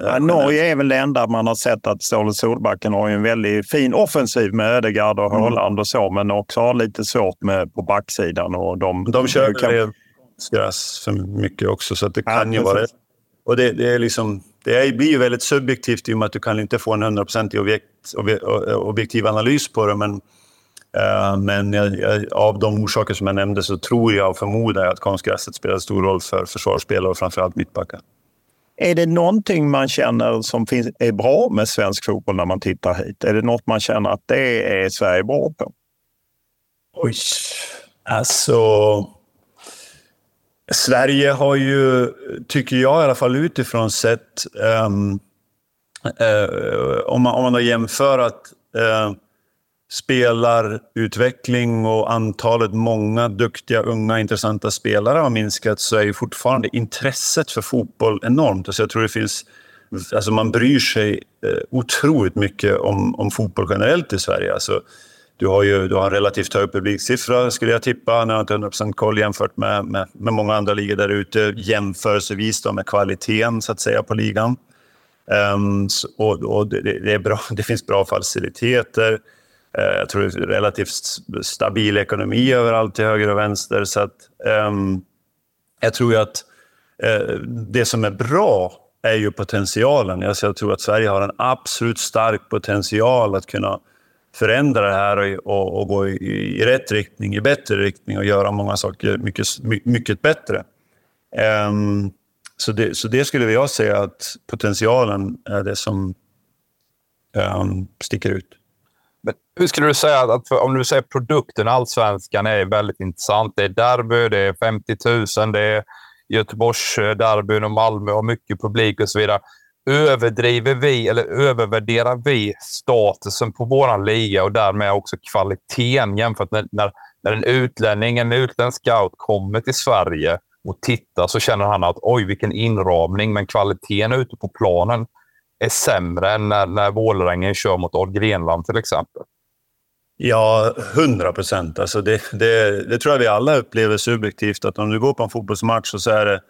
Ja, Norge är väl det enda man har sett att Ståle Solbacken har en väldigt fin offensiv med Ödegaard och Haaland mm. och så, men också har lite svårt med på backsidan. Och de, de kör kan... gräs för mycket också, så det ja, kan ju vara... Och det, det, är liksom, det blir ju väldigt subjektivt i och med att du kan inte få en hundraprocentig objekt, objektiv analys på det. Men, men jag, jag, av de orsaker som jag nämnde så tror jag och förmodar jag att konstgräset spelar stor roll för försvarsspelare och framförallt mittbackar. Är det någonting man känner som finns, är bra med svensk fotboll när man tittar hit? Är det något man känner att det är Sverige bra på? Oj, alltså... Sverige har ju, tycker jag i alla fall utifrån sett, um, uh, om, man, om man då jämför att uh, spelarutveckling och antalet många duktiga, unga, intressanta spelare har minskat så är ju fortfarande intresset för fotboll enormt. Alltså jag tror det finns... Alltså man bryr sig eh, otroligt mycket om, om fotboll generellt i Sverige. Alltså, du har ju du har en relativt hög publiksiffra skulle jag tippa. Nu har inte 100% koll jämfört med, med, med många andra ligor där ute. Jämförelsevis då med kvaliteten så att säga på ligan. Um, och, och det, det, är bra, det finns bra faciliteter. Eh, jag tror det är relativt stabil ekonomi överallt till höger och vänster. Så att, um, jag tror ju att uh, det som är bra är ju potentialen. Alltså jag tror att Sverige har en absolut stark potential att kunna förändra det här och, och, och gå i, i, rätt riktning, i bättre riktning och göra många saker mycket, mycket bättre. Um, så, det, så det skulle jag säga att potentialen är det som um, sticker ut. Hur skulle du säga att, för, om du säger produkten allsvenskan är väldigt intressant. Det är derby, det är 50 000, det är Göteborgs eh, derbyn och Malmö och mycket publik och så vidare. Överdriver vi eller övervärderar vi statusen på vår liga och därmed också kvaliteten jämfört med när, när en utlänning, en utländsk scout kommer till Sverige och tittar så känner han att oj, vilken inramning, men kvaliteten ute på planen är sämre än när, när Vålerengen kör mot Odd Grenland till exempel. Ja, hundra procent. Alltså det, det, det, tror jag vi alla upplever subjektivt. Att om du går på en fotbollsmatch och så är det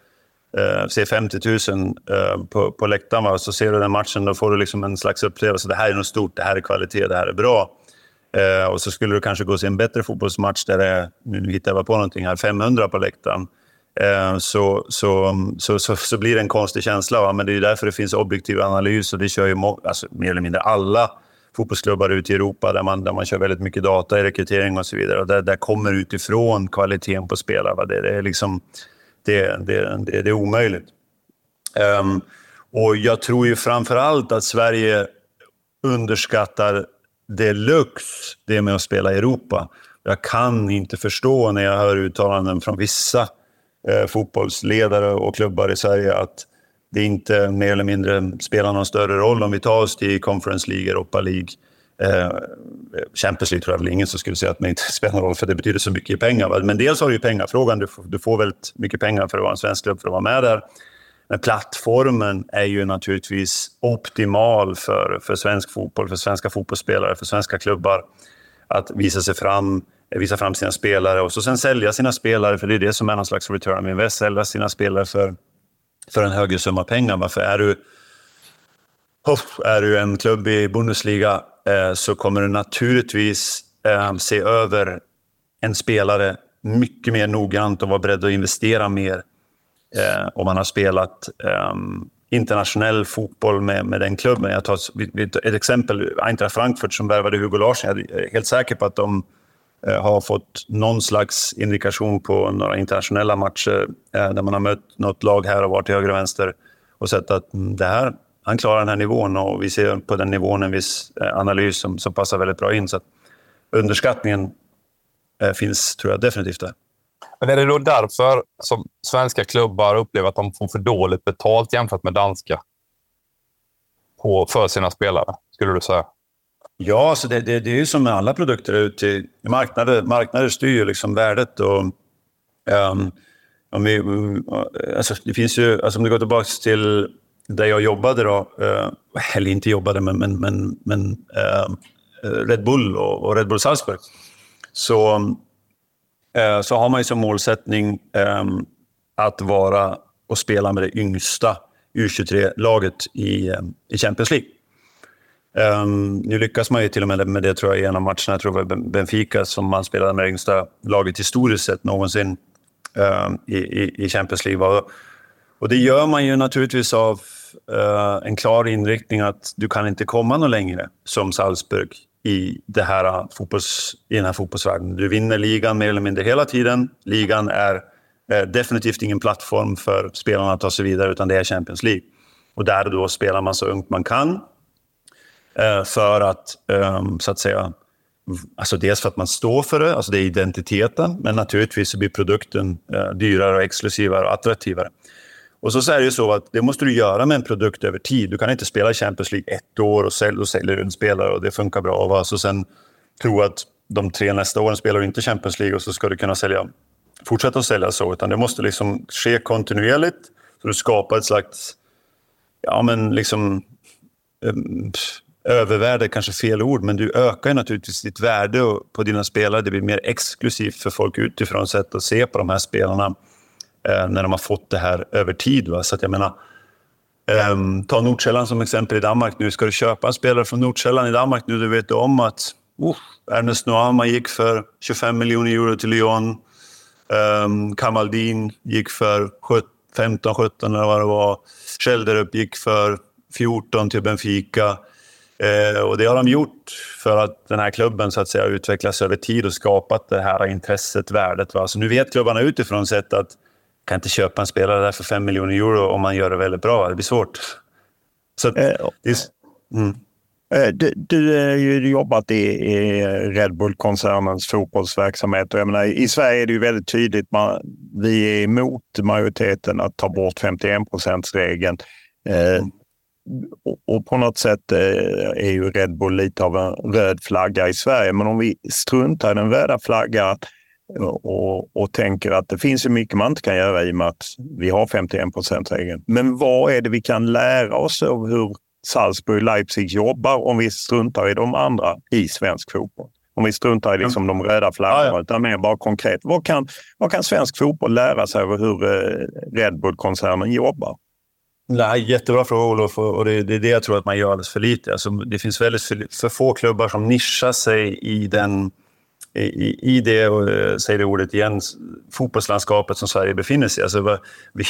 eh, ser 50 000 eh, på, på läktaren, va? så ser du den matchen, då får du liksom en slags upplevelse. Det här är något stort, det här är kvalitet, det här är bra. Eh, och så skulle du kanske gå och se en bättre fotbollsmatch där det är, nu hittar jag på någonting här, 500 på läktaren. Eh, så, så, så, så, så, blir det en konstig känsla. Va? Men det är därför det finns objektiv analys och det kör ju alltså, mer eller mindre alla fotbollsklubbar ute i Europa där man, där man kör väldigt mycket data i rekrytering och så vidare. Och där, där kommer utifrån kvaliteten på spelare. Va? Det, det, är liksom, det, det, det, det är omöjligt. Um, och jag tror ju framför allt att Sverige underskattar deluxe, det med att spela i Europa. Jag kan inte förstå när jag hör uttalanden från vissa eh, fotbollsledare och klubbar i Sverige att det inte mer eller mindre spelar någon större roll om vi tar oss till Conference League, Europa League. Eh, Champions League tror jag väl ingen som skulle säga att det inte spelar någon roll för det betyder så mycket i pengar. Men dels har du ju pengafrågan, du får, du får väldigt mycket pengar för att vara en svensk klubb för att vara med där. Men plattformen är ju naturligtvis optimal för, för svensk fotboll, för svenska fotbollsspelare, för svenska klubbar att visa sig fram, visa fram sina spelare och så sen sälja sina spelare, för det är det som är någon slags return of invest, sälja sina spelare för för en högre summa pengar. Varför är du, oh, är du en klubb i Bundesliga eh, så kommer du naturligtvis eh, se över en spelare mycket mer noggrant och vara beredd att investera mer eh, om man har spelat eh, internationell fotboll med, med den klubben. Jag tar ett, ett exempel, Eintracht Frankfurt som värvade Hugo Larsson. Jag är helt säker på att de Eh, har fått någon slags indikation på några internationella matcher eh, där man har mött något lag här och var till höger och vänster och sett att mm, det här, han klarar den här nivån och vi ser på den nivån en viss eh, analys som, som passar väldigt bra in. Så att underskattningen finns, tror jag, definitivt där. Men är det då därför som svenska klubbar upplever att de får för dåligt betalt jämfört med danska på, för sina spelare, skulle du säga? Ja, så det, det, det är ju som med alla produkter ute i marknader. Marknader styr ju liksom värdet. Och, um, om vi, alltså det finns ju, alltså om du går tillbaka till där jag jobbade då, uh, eller inte jobbade, men, men, men, men uh, Red Bull och, och, Red Bull Salzburg, så, uh, så har man ju som målsättning um, att vara och spela med det yngsta U23-laget i, i Champions League. Um, nu lyckas man ju till och med med det tror jag i en av matcherna. Jag tror det var Benfica som man spelade med det yngsta laget historiskt sett någonsin um, i, i, i, Champions League. Och det gör man ju naturligtvis av uh, en klar inriktning att du kan inte komma någon längre som Salzburg i, det här fotbolls, i den här fotbollsvärlden. Du vinner ligan mer eller mindre hela tiden. Ligan är uh, definitivt ingen plattform för spelarna att ta sig vidare, utan det är Champions League. Och där då spelar man så ungt man kan Eh, för att, ehm, så att säga, alltså dels för att man står för det, alltså det är identiteten, men naturligtvis så blir produkten eh, dyrare, och exklusivare och attraktivare. Och så, så är det ju så att det måste du göra med en produkt över tid. Du kan inte spela Champions League ett år och sälja och säljer en spelare och det funkar bra. Och så sen tro att de tre nästa åren spelar du inte Champions League och så ska du kunna sälja, fortsätta att sälja så. Utan det måste liksom ske kontinuerligt. Så du skapar ett slags, ja men liksom, ehm, övervärde kanske fel ord, men du ökar naturligtvis ditt värde på dina spelare. Det blir mer exklusivt för folk utifrån sätt att se på de här spelarna eh, när de har fått det här över tid. Va? Så att jag menar, eh, ta Nordkällan som exempel i Danmark nu. Ska du köpa en spelare från Nordkällan i Danmark nu, du vet du om att uh, Ernest Noama gick för 25 miljoner euro till Lyon. Ehm, um, Kamaldin gick för 15-17 eller vad det var. Schelderup gick för 14 till Benfica. Eh, och det har de gjort för att den här klubben så att säga utvecklas över tid och skapat det här intresset, värdet. Va? Så nu vet klubbarna utifrån sett att kan inte köpa en spelare där för 5 miljoner euro om man gör det väldigt bra. Det blir svårt. Så att, Eh, det är, mm. Eh, Du, du har ju jobbat i, i Red Bull-koncernens fotbollsverksamhet. Och jag menar, I Sverige är det ju väldigt tydligt. Man, vi är emot majoriteten att ta bort 51 regeln eh, och, och på något sätt eh, är ju Red Bull lite av en röd flagga i Sverige. Men om vi struntar i den röda flaggan och, och tänker att det finns ju mycket man inte kan göra i och med att vi har 51 regeln. Men vad är det vi kan lära oss av hur Salzburg Leipzig jobbar om vi struntar i de andra i svensk fotboll? Om vi struntar i liksom de röda flaggorna, utan mer bara konkret. Vad kan, vad kan svensk fotboll lära sig av hur eh, Red Bull-koncernen jobbar? Nej, jättebra fråga Olof och det, det är det jag tror att man gör alldeles för lite. Alltså, det finns väldigt för, för få klubbar som nischar sig i, den, i, i det, och eh, säger det ordet igen, fotbollslandskapet som Sverige befinner sig i. Alltså, vad,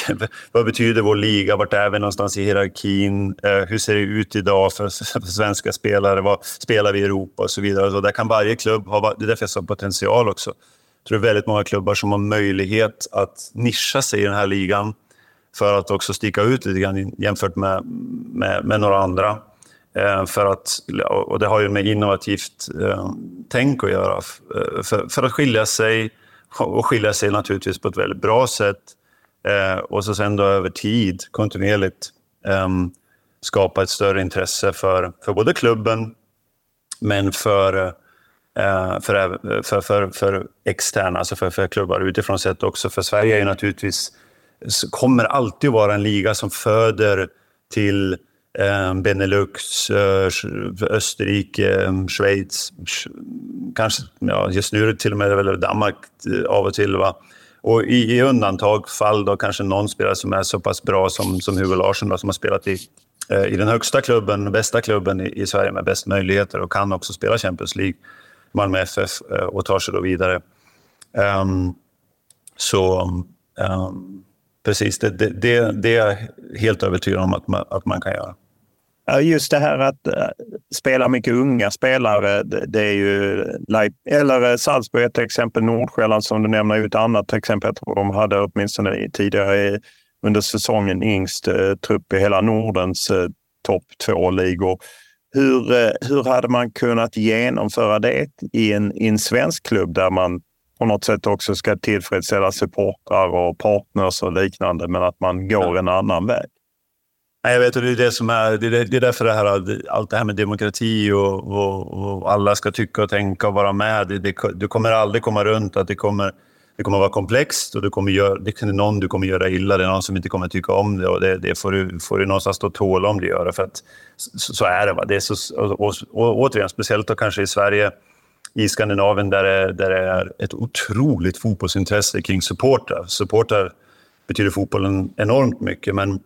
vad betyder vår liga? Vart är vi någonstans i hierarkin? Eh, hur ser det ut idag för, för svenska spelare? Vad spelar vi i Europa och så vidare? Så där kan varje klubb ha, det är därför jag sa potential också. Jag tror det är väldigt många klubbar som har möjlighet att nischa sig i den här ligan för att också sticka ut lite grann jämfört med, med, med några andra. Eh, för att, och det har ju med innovativt eh, tänk att göra. Eh, för, för, att skilja sig, och skilja sig naturligtvis på ett väldigt bra sätt. Eh, och så sen då över tid, kontinuerligt, ehm, skapa ett större intresse för, för både klubben, men för, eh, för, för, för, för externa, alltså för, för klubbar utifrån sett också. För Sverige är ju naturligtvis kommer alltid vara en liga som föder till eh, Benelux, eh, Österrike, eh, Schweiz, kanske ja, just nu är det till och med väl Danmark eh, av och till. Va? Och i, i undantagsfall då kanske någon spelare som är så pass bra som, som Hugo Larsson då, som har spelat i, eh, i den högsta klubben, bästa klubben i, i, Sverige med bäst möjligheter och kan också spela Champions League, Malmö FF, eh, och tar sig då vidare. Um, så um, precis, det, det, det, det är jag helt övertygad om att man, att man kan göra. Just det här att eh, spela mycket unga spelare, det, är ju... Eller eh, Salzburg ett exempel, Nordsjälland som du nämner är ett annat exempel. Jag tror de hade åtminstone tidigare under säsongen yngst eh, trupp i hela Nordens topp två-ligor. Hur, hur hade man kunnat genomföra det i en, i en svensk klubb där man på något sätt också ska tillfredsställa supportrar och partners och liknande, men att man går en annan väg. Nej, jag vet, och det är det som är, det är, det är därför det här, allt det här med demokrati och, och, och alla ska tycka och tänka och vara med. Det, det, du kommer aldrig komma runt att det kommer, det kommer vara komplext och du kommer göra, det är någon du kommer göra illa. Det är någon som inte kommer tycka om det och det, det får, du, får du någonstans stå tåla om det gör det. För att så, så är det. Va? det är så, och, och, och, återigen, speciellt då kanske i Sverige, i Skandinavien där det, där det är ett otroligt fotbollsintresse kring supportrar. Supportrar betyder fotbollen enormt mycket, men,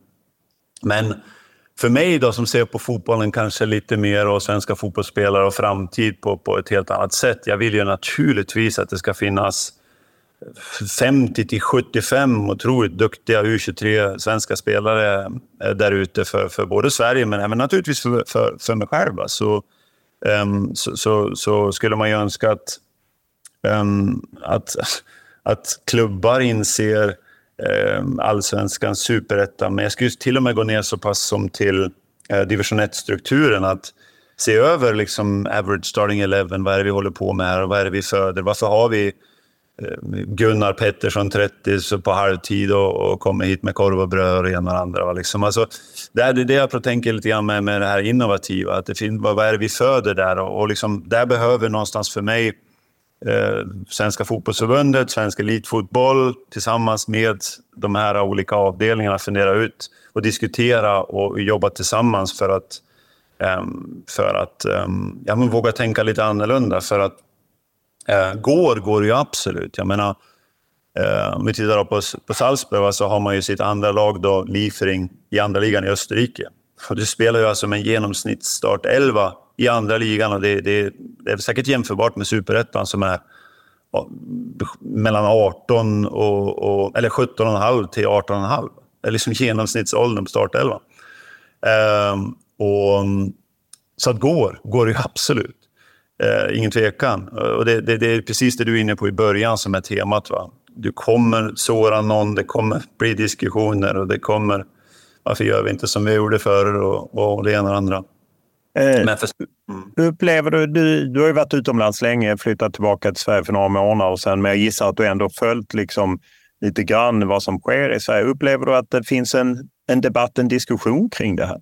men för mig då som ser på fotbollen kanske lite mer och svenska fotbollsspelare och framtid på, på ett helt annat sätt. Jag vill ju naturligtvis att det ska finnas 50 till 75 otroligt duktiga U23 svenska spelare eh, där ute för, för både Sverige men även naturligtvis för, för, för mig själv. Så, um, så, så, så, skulle man ju önska att, um, att, att klubbar inser um, allsvenskans superetta. men jag skulle till och med gå ner så pass som till uh, division 1-strukturen. att se över liksom average starting 11, vad är det vi håller på med här vad är det vi föder? Varför har vi Eh, Gunnar Pettersson 30 på halvtid och, och kommer hit med korv och bröd och det ena och andra. Liksom. Alltså, det är det jag tänker lite grann med, med det här innovativa. Att det finns, vad, vad är det vi föder där? Och, och liksom, där behöver någonstans för mig eh, Svenska fotbollsförbundet, Svensk elitfotboll tillsammans med de här olika avdelningarna fundera ut och diskutera och jobba tillsammans för att, eh, för att eh, ja, men våga tänka lite annorlunda. För att Eh, går går ju absolut. Jag menar, eh, om vi tittar på, på Salzburg så har man ju sitt andra lag, då, Liefering, i andra ligan i Österrike. Och du spelar ju alltså med en genomsnittsstart 11 i andra ligan och det, det, det är säkert jämförbart med superettan som är mellan 18 och, och eller 17,5 till 18,5. Det är liksom genomsnittsåldern på startelvan. Um, och så att går, går det absolut. Eh, ingen tvekan. Och det, det, det, är precis det du är inne på i början som är temat. Va? Du kommer såra någon, det kommer bli diskussioner och det kommer... Varför gör vi inte som vi gjorde förr och, och det ena och det andra. Eh, Men för... mm. upplever du, du, du har ju varit utomlands länge, flyttat tillbaka till Sverige för några månader sedan, men jag gissar att du ändå följt liksom lite grann vad som sker i Sverige. Upplever du att det finns en, en debatt, en diskussion kring det här?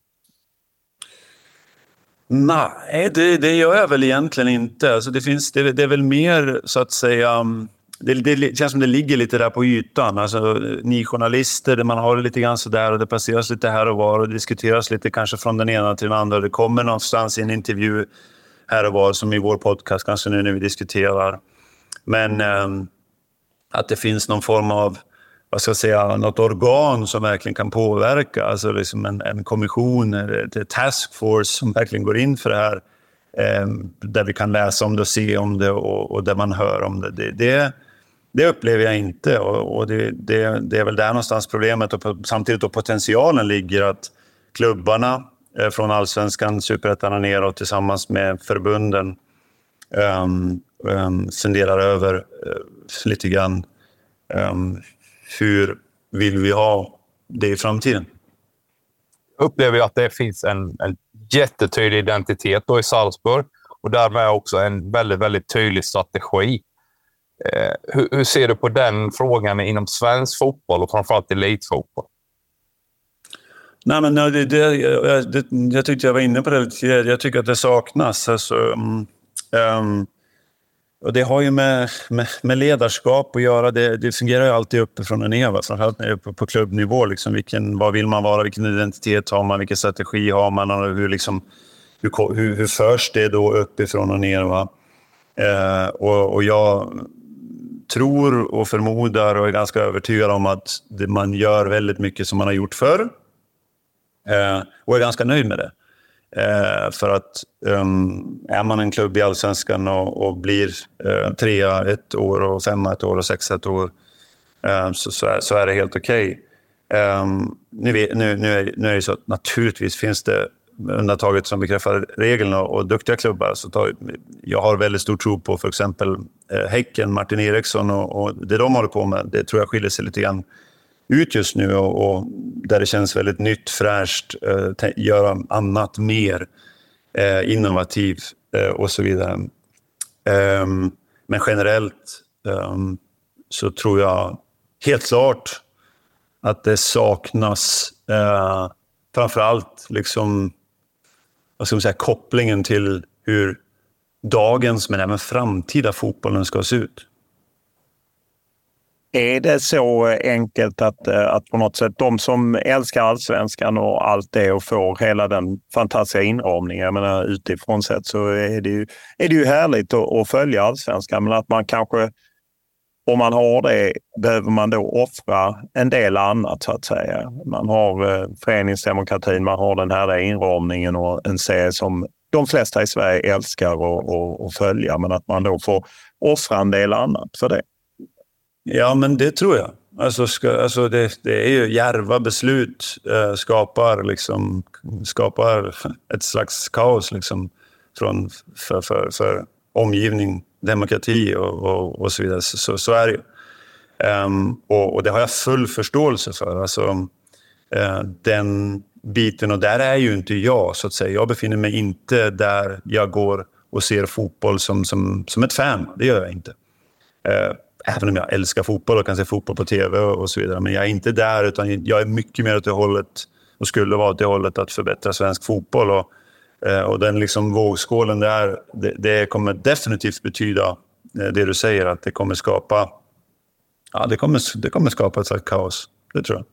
Nej, det, det gör jag väl egentligen inte. Alltså det, finns, det, det är väl mer så att säga... Mm, det, det, känns som det ligger lite där på ytan. Alltså, ni journalister, man har det lite grann sådär och det passeras lite här och var och det diskuteras lite kanske från den ena till den andra. Det kommer någonstans i en intervju här och var, som i vår podcast kanske nu när vi diskuterar. Men eh, att det finns någon form av vad ska jag säga, något organ som verkligen kan påverka, alltså liksom en, en kommission, en taskforce som verkligen går in för det här, eh, där vi kan läsa om det och se om det och, och där man hör om det. Det, det, det upplever jag inte och, och det, det, det, är väl där någonstans problemet och samtidigt då potentialen ligger att klubbarna eh, från allsvenskan, superettan och neråt tillsammans med förbunden um, um, funderar över uh, lite grann um, hur vill vi ha det i framtiden? Jag upplever att det finns en, en jättetydlig identitet då i Salzburg och därmed också en väldigt, väldigt tydlig strategi. Eh, hur, hur, ser du på den frågan inom svensk fotboll och framförallt elitfotboll? Nej, men det, det, jag, det, jag tyckte jag var inne på det tidigare. Jag tycker att det saknas. Alltså, um, um, och det har ju med, med, med, ledarskap att göra. Det, det fungerar ju alltid uppifrån och ner, framförallt när det är på, på klubbnivå. Liksom, vilken, vad vill man vara? Vilken identitet har man? Vilken strategi har man? Och hur, liksom, hur, hur, hur förs det då uppifrån och ner? Va? Eh, och, och jag tror och förmodar och är ganska övertygad om att det, man gör väldigt mycket som man har gjort förr. Eh, och är ganska nöjd med det. Eh, för att um, är man en klubb i allsvenskan och, och blir eh, trea ett år och femma ett år och sexa ett år eh, så, så, är, så är det helt okej. Okay. Um, nu, nu, nu, är, nu är det så att naturligtvis finns det undantaget som bekräftar reglerna och, och duktiga klubbar. Så tar, jag har väldigt stor tro på för exempel eh, Häcken, Martin Eriksson och, och, det de håller på med. Det tror jag skiljer sig lite grann ut just nu och, och där det känns väldigt nytt, fräscht, eh, göra annat mer, eh, innovativt eh, och så vidare. Um, men generellt um, så tror jag helt klart att det saknas eh, framför allt liksom, vad ska man säga, kopplingen till hur dagens men även framtida fotbollen ska se ut. Är det så enkelt att, eh, att på något sätt de som älskar allsvenskan och allt det och får hela den fantastiska inramningen, jag menar utifrån sett så är det ju, är det ju härligt att, att följa allsvenskan, men att man kanske om man har det behöver man då offra en del annat så att säga. Man har eh, föreningsdemokratin, man har den här inramningen och en serie som de flesta i Sverige älskar att följa, men att man då får offra en del annat för det. Ja, men det tror jag. Alltså, ska, alltså det, det är ju järva beslut eh, skapar, liksom, skapar ett slags kaos liksom, från, för, för, för omgivning, demokrati och, och, och så vidare. Så, så, så är det ju. Um, och, och, det har jag full förståelse för. Alltså, uh, den biten, och där är ju inte jag, så att säga. Jag befinner mig inte där jag går och ser fotboll som, som, som ett fan. Det gör jag inte. Uh, även om jag älskar fotboll och kan se fotboll på tv och så vidare. Men jag är inte där, utan jag är mycket mer åt det hållet och skulle vara åt det hållet att förbättra svensk fotboll. Och, eh, och den liksom vågskålen där, det, det kommer definitivt betyda eh, det du säger, att det kommer skapa, ja, det kommer, det kommer skapa ett slags kaos. Det tror jag.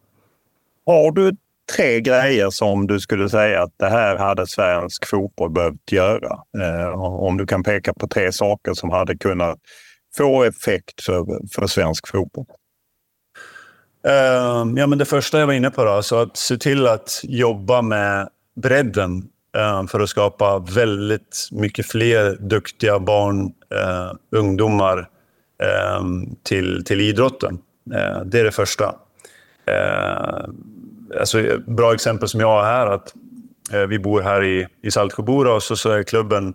Har du tre grejer som du skulle säga att det här hade svensk fotboll behövt göra? Eh, om du kan peka på tre saker som hade kunnat få effekt för, för svensk fotboll? Uh, ja, men det första jag var inne på, då, så att se till att jobba med bredden uh, för att skapa väldigt mycket fler duktiga barn, uh, ungdomar ehm, till, till idrotten. Eh, det är det första. Eh, alltså, bra exempel som jag har här, att vi bor här i, i Saltsjöbora och så, så är klubben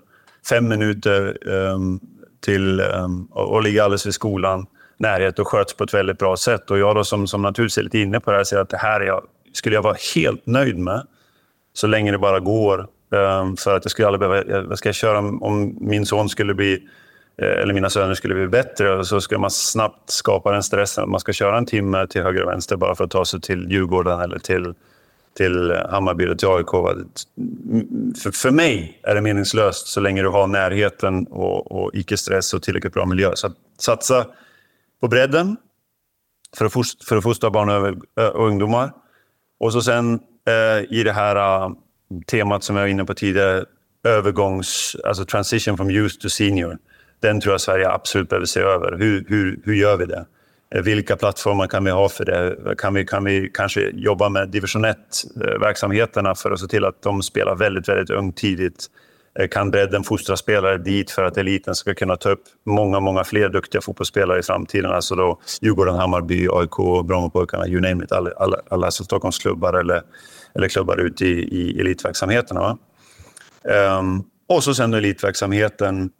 fem minuter um, till ehm, och, och ligger alldeles vid skolan. Närhet och sköts på ett väldigt bra sätt. Och jag då som, som naturligtvis är lite inne på det här säger att det här är jag, skulle jag vara helt nöjd med så länge det bara går. Ehm, för att jag skulle aldrig behöva... Vad ska jag köra om, om min son skulle bli eh, eller mina söner skulle bli bättre så skulle man snabbt skapa den stressen. Man ska köra en timme till höger och vänster bara för att ta sig till Djurgården eller till till Hammarby och till AIK. För, för mig är det meningslöst så länge du har närheten och, och icke-stress och tillräckligt bra miljö. Så satsa på bredden för att, fostra, för att fostra barn och, och ungdomar. Och så sen eh, i det här uh, temat som jag var inne på tidigare, övergångs, alltså transition from youth to senior. Den tror jag Sverige absolut behöver se över. Hur, hur, hur gör vi det? Eh, vilka plattformar kan vi ha för det? Kan vi, kan vi kanske jobba med division 1-verksamheterna eh, för att se till att de spelar väldigt, väldigt ungt tidigt? Eh, kan bredden fostra spelare dit för att eliten ska kunna ta upp många, många fler duktiga fotbollsspelare i framtiden? Alltså då Djurgården, Hammarby, AIK, Brommapojkarna, you name it. Alla, alla, alla Stockholmsklubbar eller, eller klubbar ute i, i elitverksamheterna. Um, och så sen elitverksamheten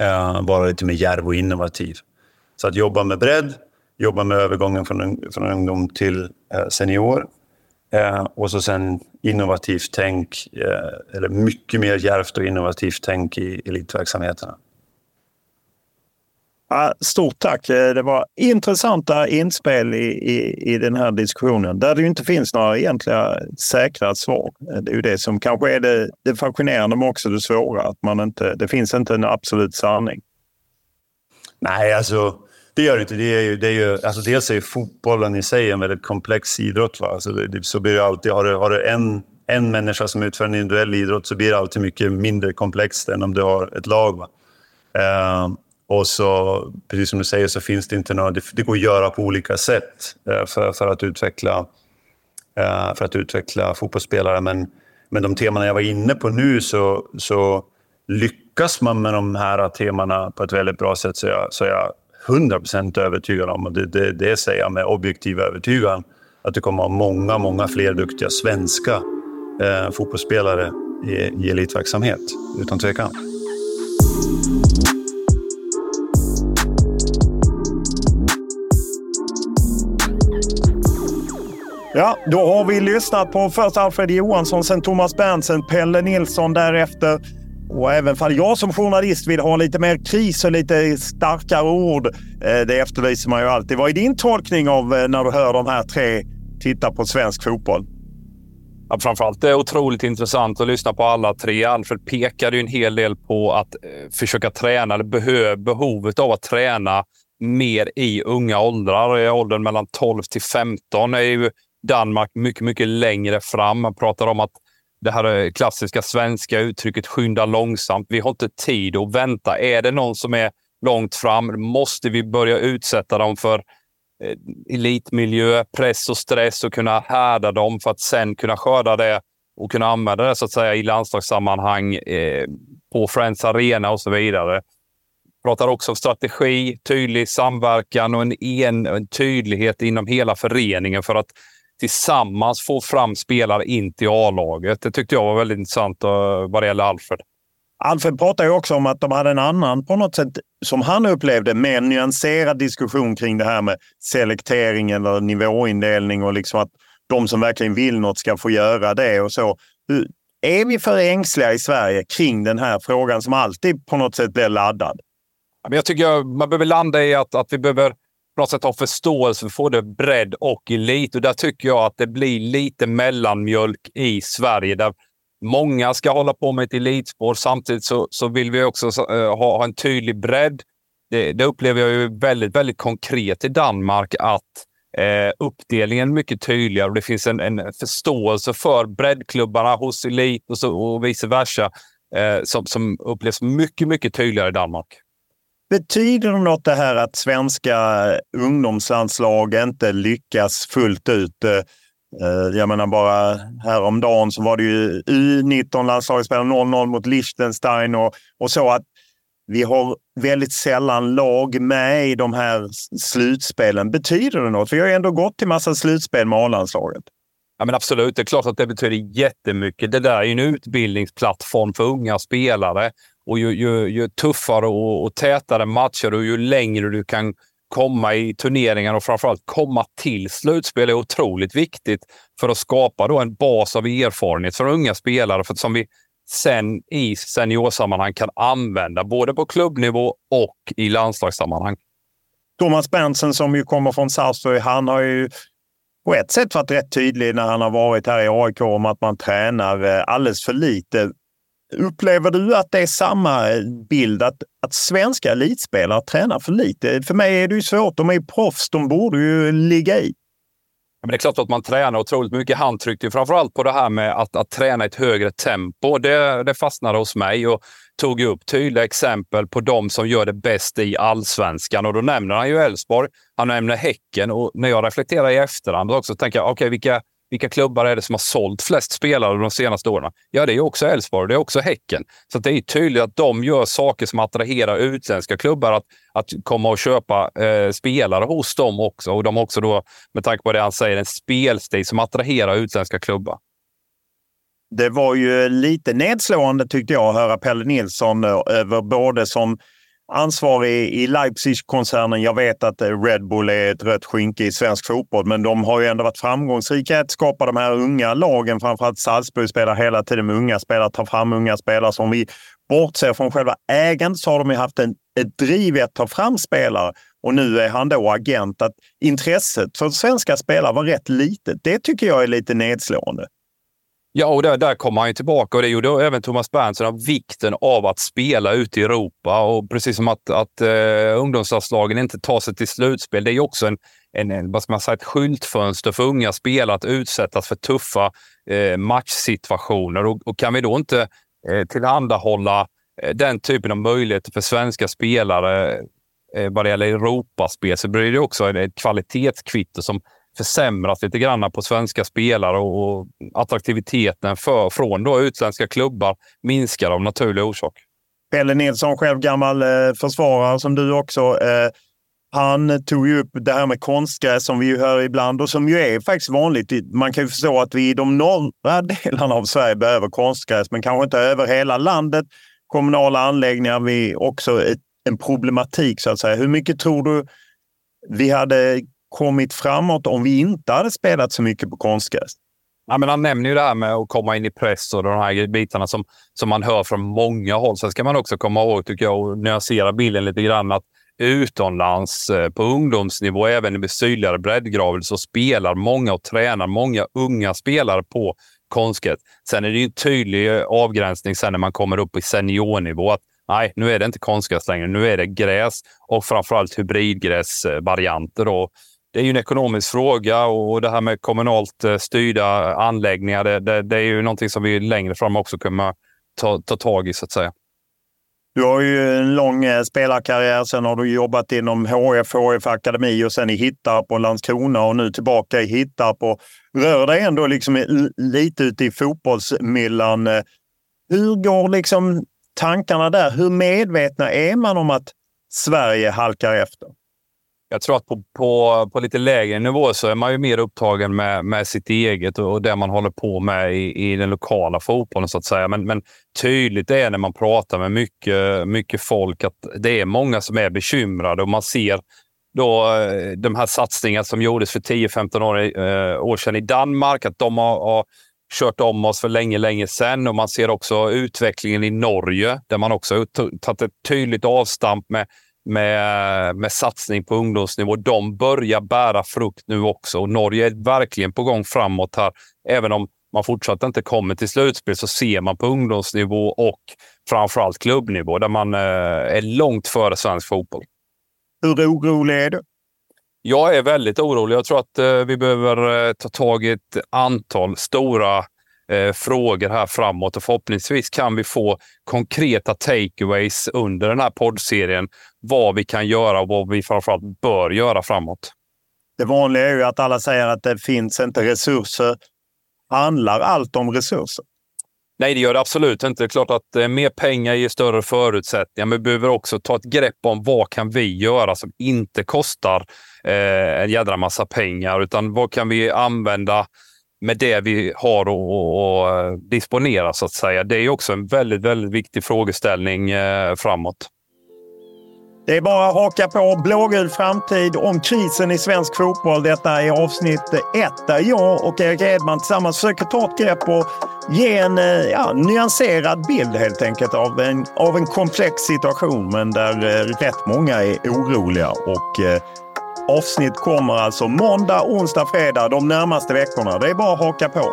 uh, vara lite mer djärv och innovativ. Så att jobba med bredd, jobba med övergången från, från ungdom till eh, senior. Eh, och så sen innovativt tänk, eh, eller mycket mer djärvt och innovativt tänk i elitverksamheterna. Stort tack! Eh, det var intressanta inspel i, i, i den här diskussionen där det inte finns några egentliga säkra svar. Eh, det är ju det som kanske är det, det fascinerande men också det svåra. Att man inte, det finns inte en absolut sanning. Nej, alltså det gör det inte. Det är ju, det är ju, alltså dels är ju fotbollen i sig en väldigt komplex idrott. Va? Alltså det, så blir det alltid, har du, har du en, en människa som utför en individuell idrott så blir det alltid mycket mindre komplext än om du har ett lag. Va? Eh, och så, precis som du säger, så finns det inte några... Det, det går att göra på olika sätt eh, för, för, att utveckla, eh, för att utveckla fotbollsspelare. Men, men de teman jag var inne på nu så, så lyckas man med de här temana på ett väldigt bra sätt så är jag, så är jag 100% övertygad om, och det, det, det säger jag med objektiv övertygan, att det kommer att ha många, många fler duktiga svenska eh, fotbollsspelare i, i elitverksamhet, utan tvekan. Ja, då har vi lyssnat på först Alfred Johansson, sen Thomas Berntsen, Pelle Nilsson därefter. Och även fall jag som journalist vill ha lite mer kris och lite starkare ord, eh, det efterlyser man ju alltid. Vad är din tolkning av eh, när du hör de här tre titta på svensk fotboll? Ja, framförallt det är otroligt intressant att lyssna på alla tre. Alfred pekade ju en hel del på att eh, försöka träna, eller behovet av att träna mer i unga åldrar. I åldern mellan 12 till 15 är ju Danmark mycket, mycket längre fram. Man pratar om att det här klassiska svenska uttrycket skynda långsamt. Vi har inte tid att vänta. Är det någon som är långt fram måste vi börja utsätta dem för eh, elitmiljö, press och stress och kunna härda dem för att sen kunna skörda det och kunna använda det så att säga i landslagssammanhang eh, på Friends Arena och så vidare. Pratar också om strategi, tydlig samverkan och en, en, en tydlighet inom hela föreningen för att tillsammans få fram spelare in till A-laget. Det tyckte jag var väldigt intressant uh, vad det gäller Alfred. Alfred pratar ju också om att de hade en annan, på något sätt, som han upplevde, mer nyanserad diskussion kring det här med selektering eller nivåindelning och liksom att de som verkligen vill något ska få göra det och så. Är vi för ängsliga i Sverige kring den här frågan som alltid på något sätt blir laddad? Jag tycker man behöver landa i att, att vi behöver på något sätt ha förståelse för både bredd och elit. Och där tycker jag att det blir lite mellanmjölk i Sverige. Där många ska hålla på med ett elitspår. Samtidigt så, så vill vi också eh, ha, ha, en tydlig bredd. Det, det, upplever jag ju väldigt, väldigt konkret i Danmark att eh, uppdelningen är mycket tydligare och det finns en, en förståelse för breddklubbarna hos elit och, så, och vice versa eh, som, som upplevs mycket, mycket tydligare i Danmark. Betyder det något det här att svenska ungdomslandslag inte lyckas fullt ut? Eh, jag menar bara häromdagen så var det ju U19-landslaget spelade 0-0 mot Liechtenstein och, och så att vi har väldigt sällan lag med i de här slutspelen. Betyder det något? Vi har ju ändå gått till massa slutspel med A-landslaget. Ja, men absolut, det är klart att det betyder jättemycket. Det där är ju en utbildningsplattform för unga spelare. Och ju, ju, ju tuffare och, och tätare matcher och ju längre du kan komma i turneringar och framförallt komma till slutspel är otroligt viktigt för att skapa då en bas av erfarenhet för unga spelare för som vi sen i seniorsammanhang kan använda både på klubbnivå och i landslagssammanhang. Thomas Berntsen som ju kommer från Sarpsborg, han har ju på ett sätt varit rätt tydlig när han har varit här i AIK om att man tränar eh, alldeles för lite. Upplever du att det är samma bild, att, att svenska elitspelare tränar för lite? För mig är det ju svårt. De är ju proffs, de borde ju ligga i. Men det är klart att man tränar otroligt mycket. Han tryckte framförallt på det här med att, att träna ett högre tempo. Det, det fastnade hos mig och tog upp tydliga exempel på de som gör det bäst i allsvenskan. Och då nämner han ju Elfsborg, han nämner Häcken och när jag reflekterar i efterhand också tänker jag, okej, okay, vilka, vilka klubbar är det som har sålt flest spelare de senaste åren? Ja, det är också Elfsborg, det är också Häcken. Så det är tydligt att de gör saker som attraherar utländska klubbar att, att komma och köpa eh, spelare hos dem också. Och de har också då, med tanke på det han säger, en spelstil som attraherar utländska klubbar. Det var ju lite nedslående tyckte jag att höra Pelle Nilsson eh, över både som ansvarig i Leipzig-koncernen. Jag vet att eh, Red Bull är ett rött skynke i svensk fotboll, men de har ju ändå varit framgångsrika att skapa de här unga lagen. Framförallt Salzburg spelar hela tiden med unga spelare, tar fram unga spelare. som vi bortser från själva ägandet så har de ju haft en, ett driv i att ta fram spelare. Och nu är han då agent. Att intresset för svenska spelare var rätt litet. Det tycker jag är lite nedslående. Ja, och där, där kommer han ju tillbaka och det gjorde även Thomas Berntsen av vikten av att spela ute i Europa. Och precis som att, att uh, ungdomslandslagen inte tar sig till slutspel, det är ju också en, en, en, vad ska man säga, ett skyltfönster för unga spelare att utsättas för tuffa uh, matchsituationer. Och, och, kan vi då inte uh, tillhandahålla uh, den typen av möjligheter för svenska spelare vad det gäller Europaspel så blir det också ett kvalitetskvitto som försämras lite grann på svenska spelare och attraktiviteten för, från då utländska klubbar minskar av naturlig orsak. Pelle Nilsson, själv gammal eh, försvarare som du också. Eh, han tog ju upp det här med konstgräs som vi ju hör ibland och som ju är faktiskt vanligt. Man kan ju förstå att vi i de norra delarna av Sverige behöver konstgräs, men kanske inte över hela landet. Kommunala anläggningar, vi också ett, en problematik så att säga. Hur mycket tror du vi hade kommit framåt om vi inte hade spelat så mycket på konstgräs? Ja, men han nämner ju det här med att komma in i press och de här bitarna som, som man hör från många håll. Sen ska man också komma ihåg, tycker jag, och nyansera bilden lite grann, att utomlands eh, på ungdomsnivå, även i sydligare breddgrader, så spelar många och tränar många unga spelare på konstgräs. Sen är det ju en tydlig eh, avgränsning sen när man kommer upp i seniornivå. Att nej, nu är det inte konstgräs längre. Nu är det gräs och framförallt hybridgräsvarianter. Det är ju en ekonomisk fråga och det här med kommunalt eh, styrda anläggningar, det, det, det är ju någonting som vi längre fram också kommer ta, ta tag i så att säga. Du har ju en lång eh, spelarkarriär. Sen har du jobbat inom HF, HF Akademi och sen i Hittarp och Landskrona och nu tillbaka i Hittarp och rör dig ändå liksom lite ute i fotbollsmyllan. Eh, hur går liksom tankarna där? Hur medvetna är man om att Sverige halkar efter? Jag tror att på, på, på lite lägre nivå så är man ju mer upptagen med, med sitt eget och, och det man håller på med i, i den lokala fotbollen så att säga. Men, men tydligt är när man pratar med mycket, mycket folk att det är många som är bekymrade och man ser då eh, de här satsningarna som gjordes för 10-15 år, eh, år sedan i Danmark, att de har, har kört om oss för länge, länge sedan. Och man ser också utvecklingen i Norge där man också tagit ett tydligt avstamp med med, med satsning på ungdomsnivå. De börjar bära frukt nu också och Norge är verkligen på gång framåt här. Även om man fortsatt inte kommer till slutspel så ser man på ungdomsnivå och framförallt klubbnivå där man eh, är långt före svensk fotboll. Hur orolig är du? Jag är väldigt orolig. Jag tror att eh, vi behöver eh, ta tag i ett antal stora eh, frågor här framåt och förhoppningsvis kan vi få konkreta takeaways under den här poddserien. Vad vi kan göra och vad vi framförallt bör göra framåt. Det vanliga är ju att alla säger att det finns inte resurser. Handlar allt om resurser? Nej, det gör det absolut inte. Det är klart att eh, mer pengar ger större förutsättningar, men vi behöver också ta ett grepp om vad kan vi göra som inte kostar eh, en jädra massa pengar, utan vad kan vi använda med det vi har att disponera så att säga. Det är också en väldigt, väldigt viktig frågeställning eh, framåt. Det är bara att haka på Blågul framtid om krisen i svensk fotboll. Detta är avsnitt ett där jag och Erik Edman tillsammans försöker ta ett grepp och ge en eh, ja, nyanserad bild helt enkelt av en, av en komplex situation men där eh, rätt många är oroliga. Och eh, avsnitt kommer alltså måndag, onsdag, fredag de närmaste veckorna. Det är bara att haka på.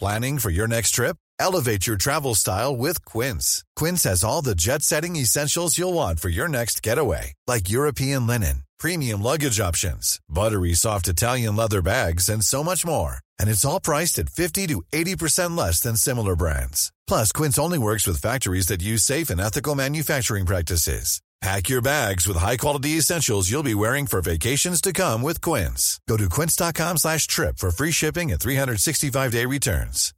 Planning for your next trip? Elevate your travel style with Quince. Quince has all the jet-setting essentials you'll want for your next getaway, like European linen, premium luggage options, buttery soft Italian leather bags, and so much more. And it's all priced at 50 to 80% less than similar brands. Plus, Quince only works with factories that use safe and ethical manufacturing practices. Pack your bags with high-quality essentials you'll be wearing for vacations to come with Quince. Go to quince.com slash trip for free shipping and 365-day returns.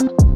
you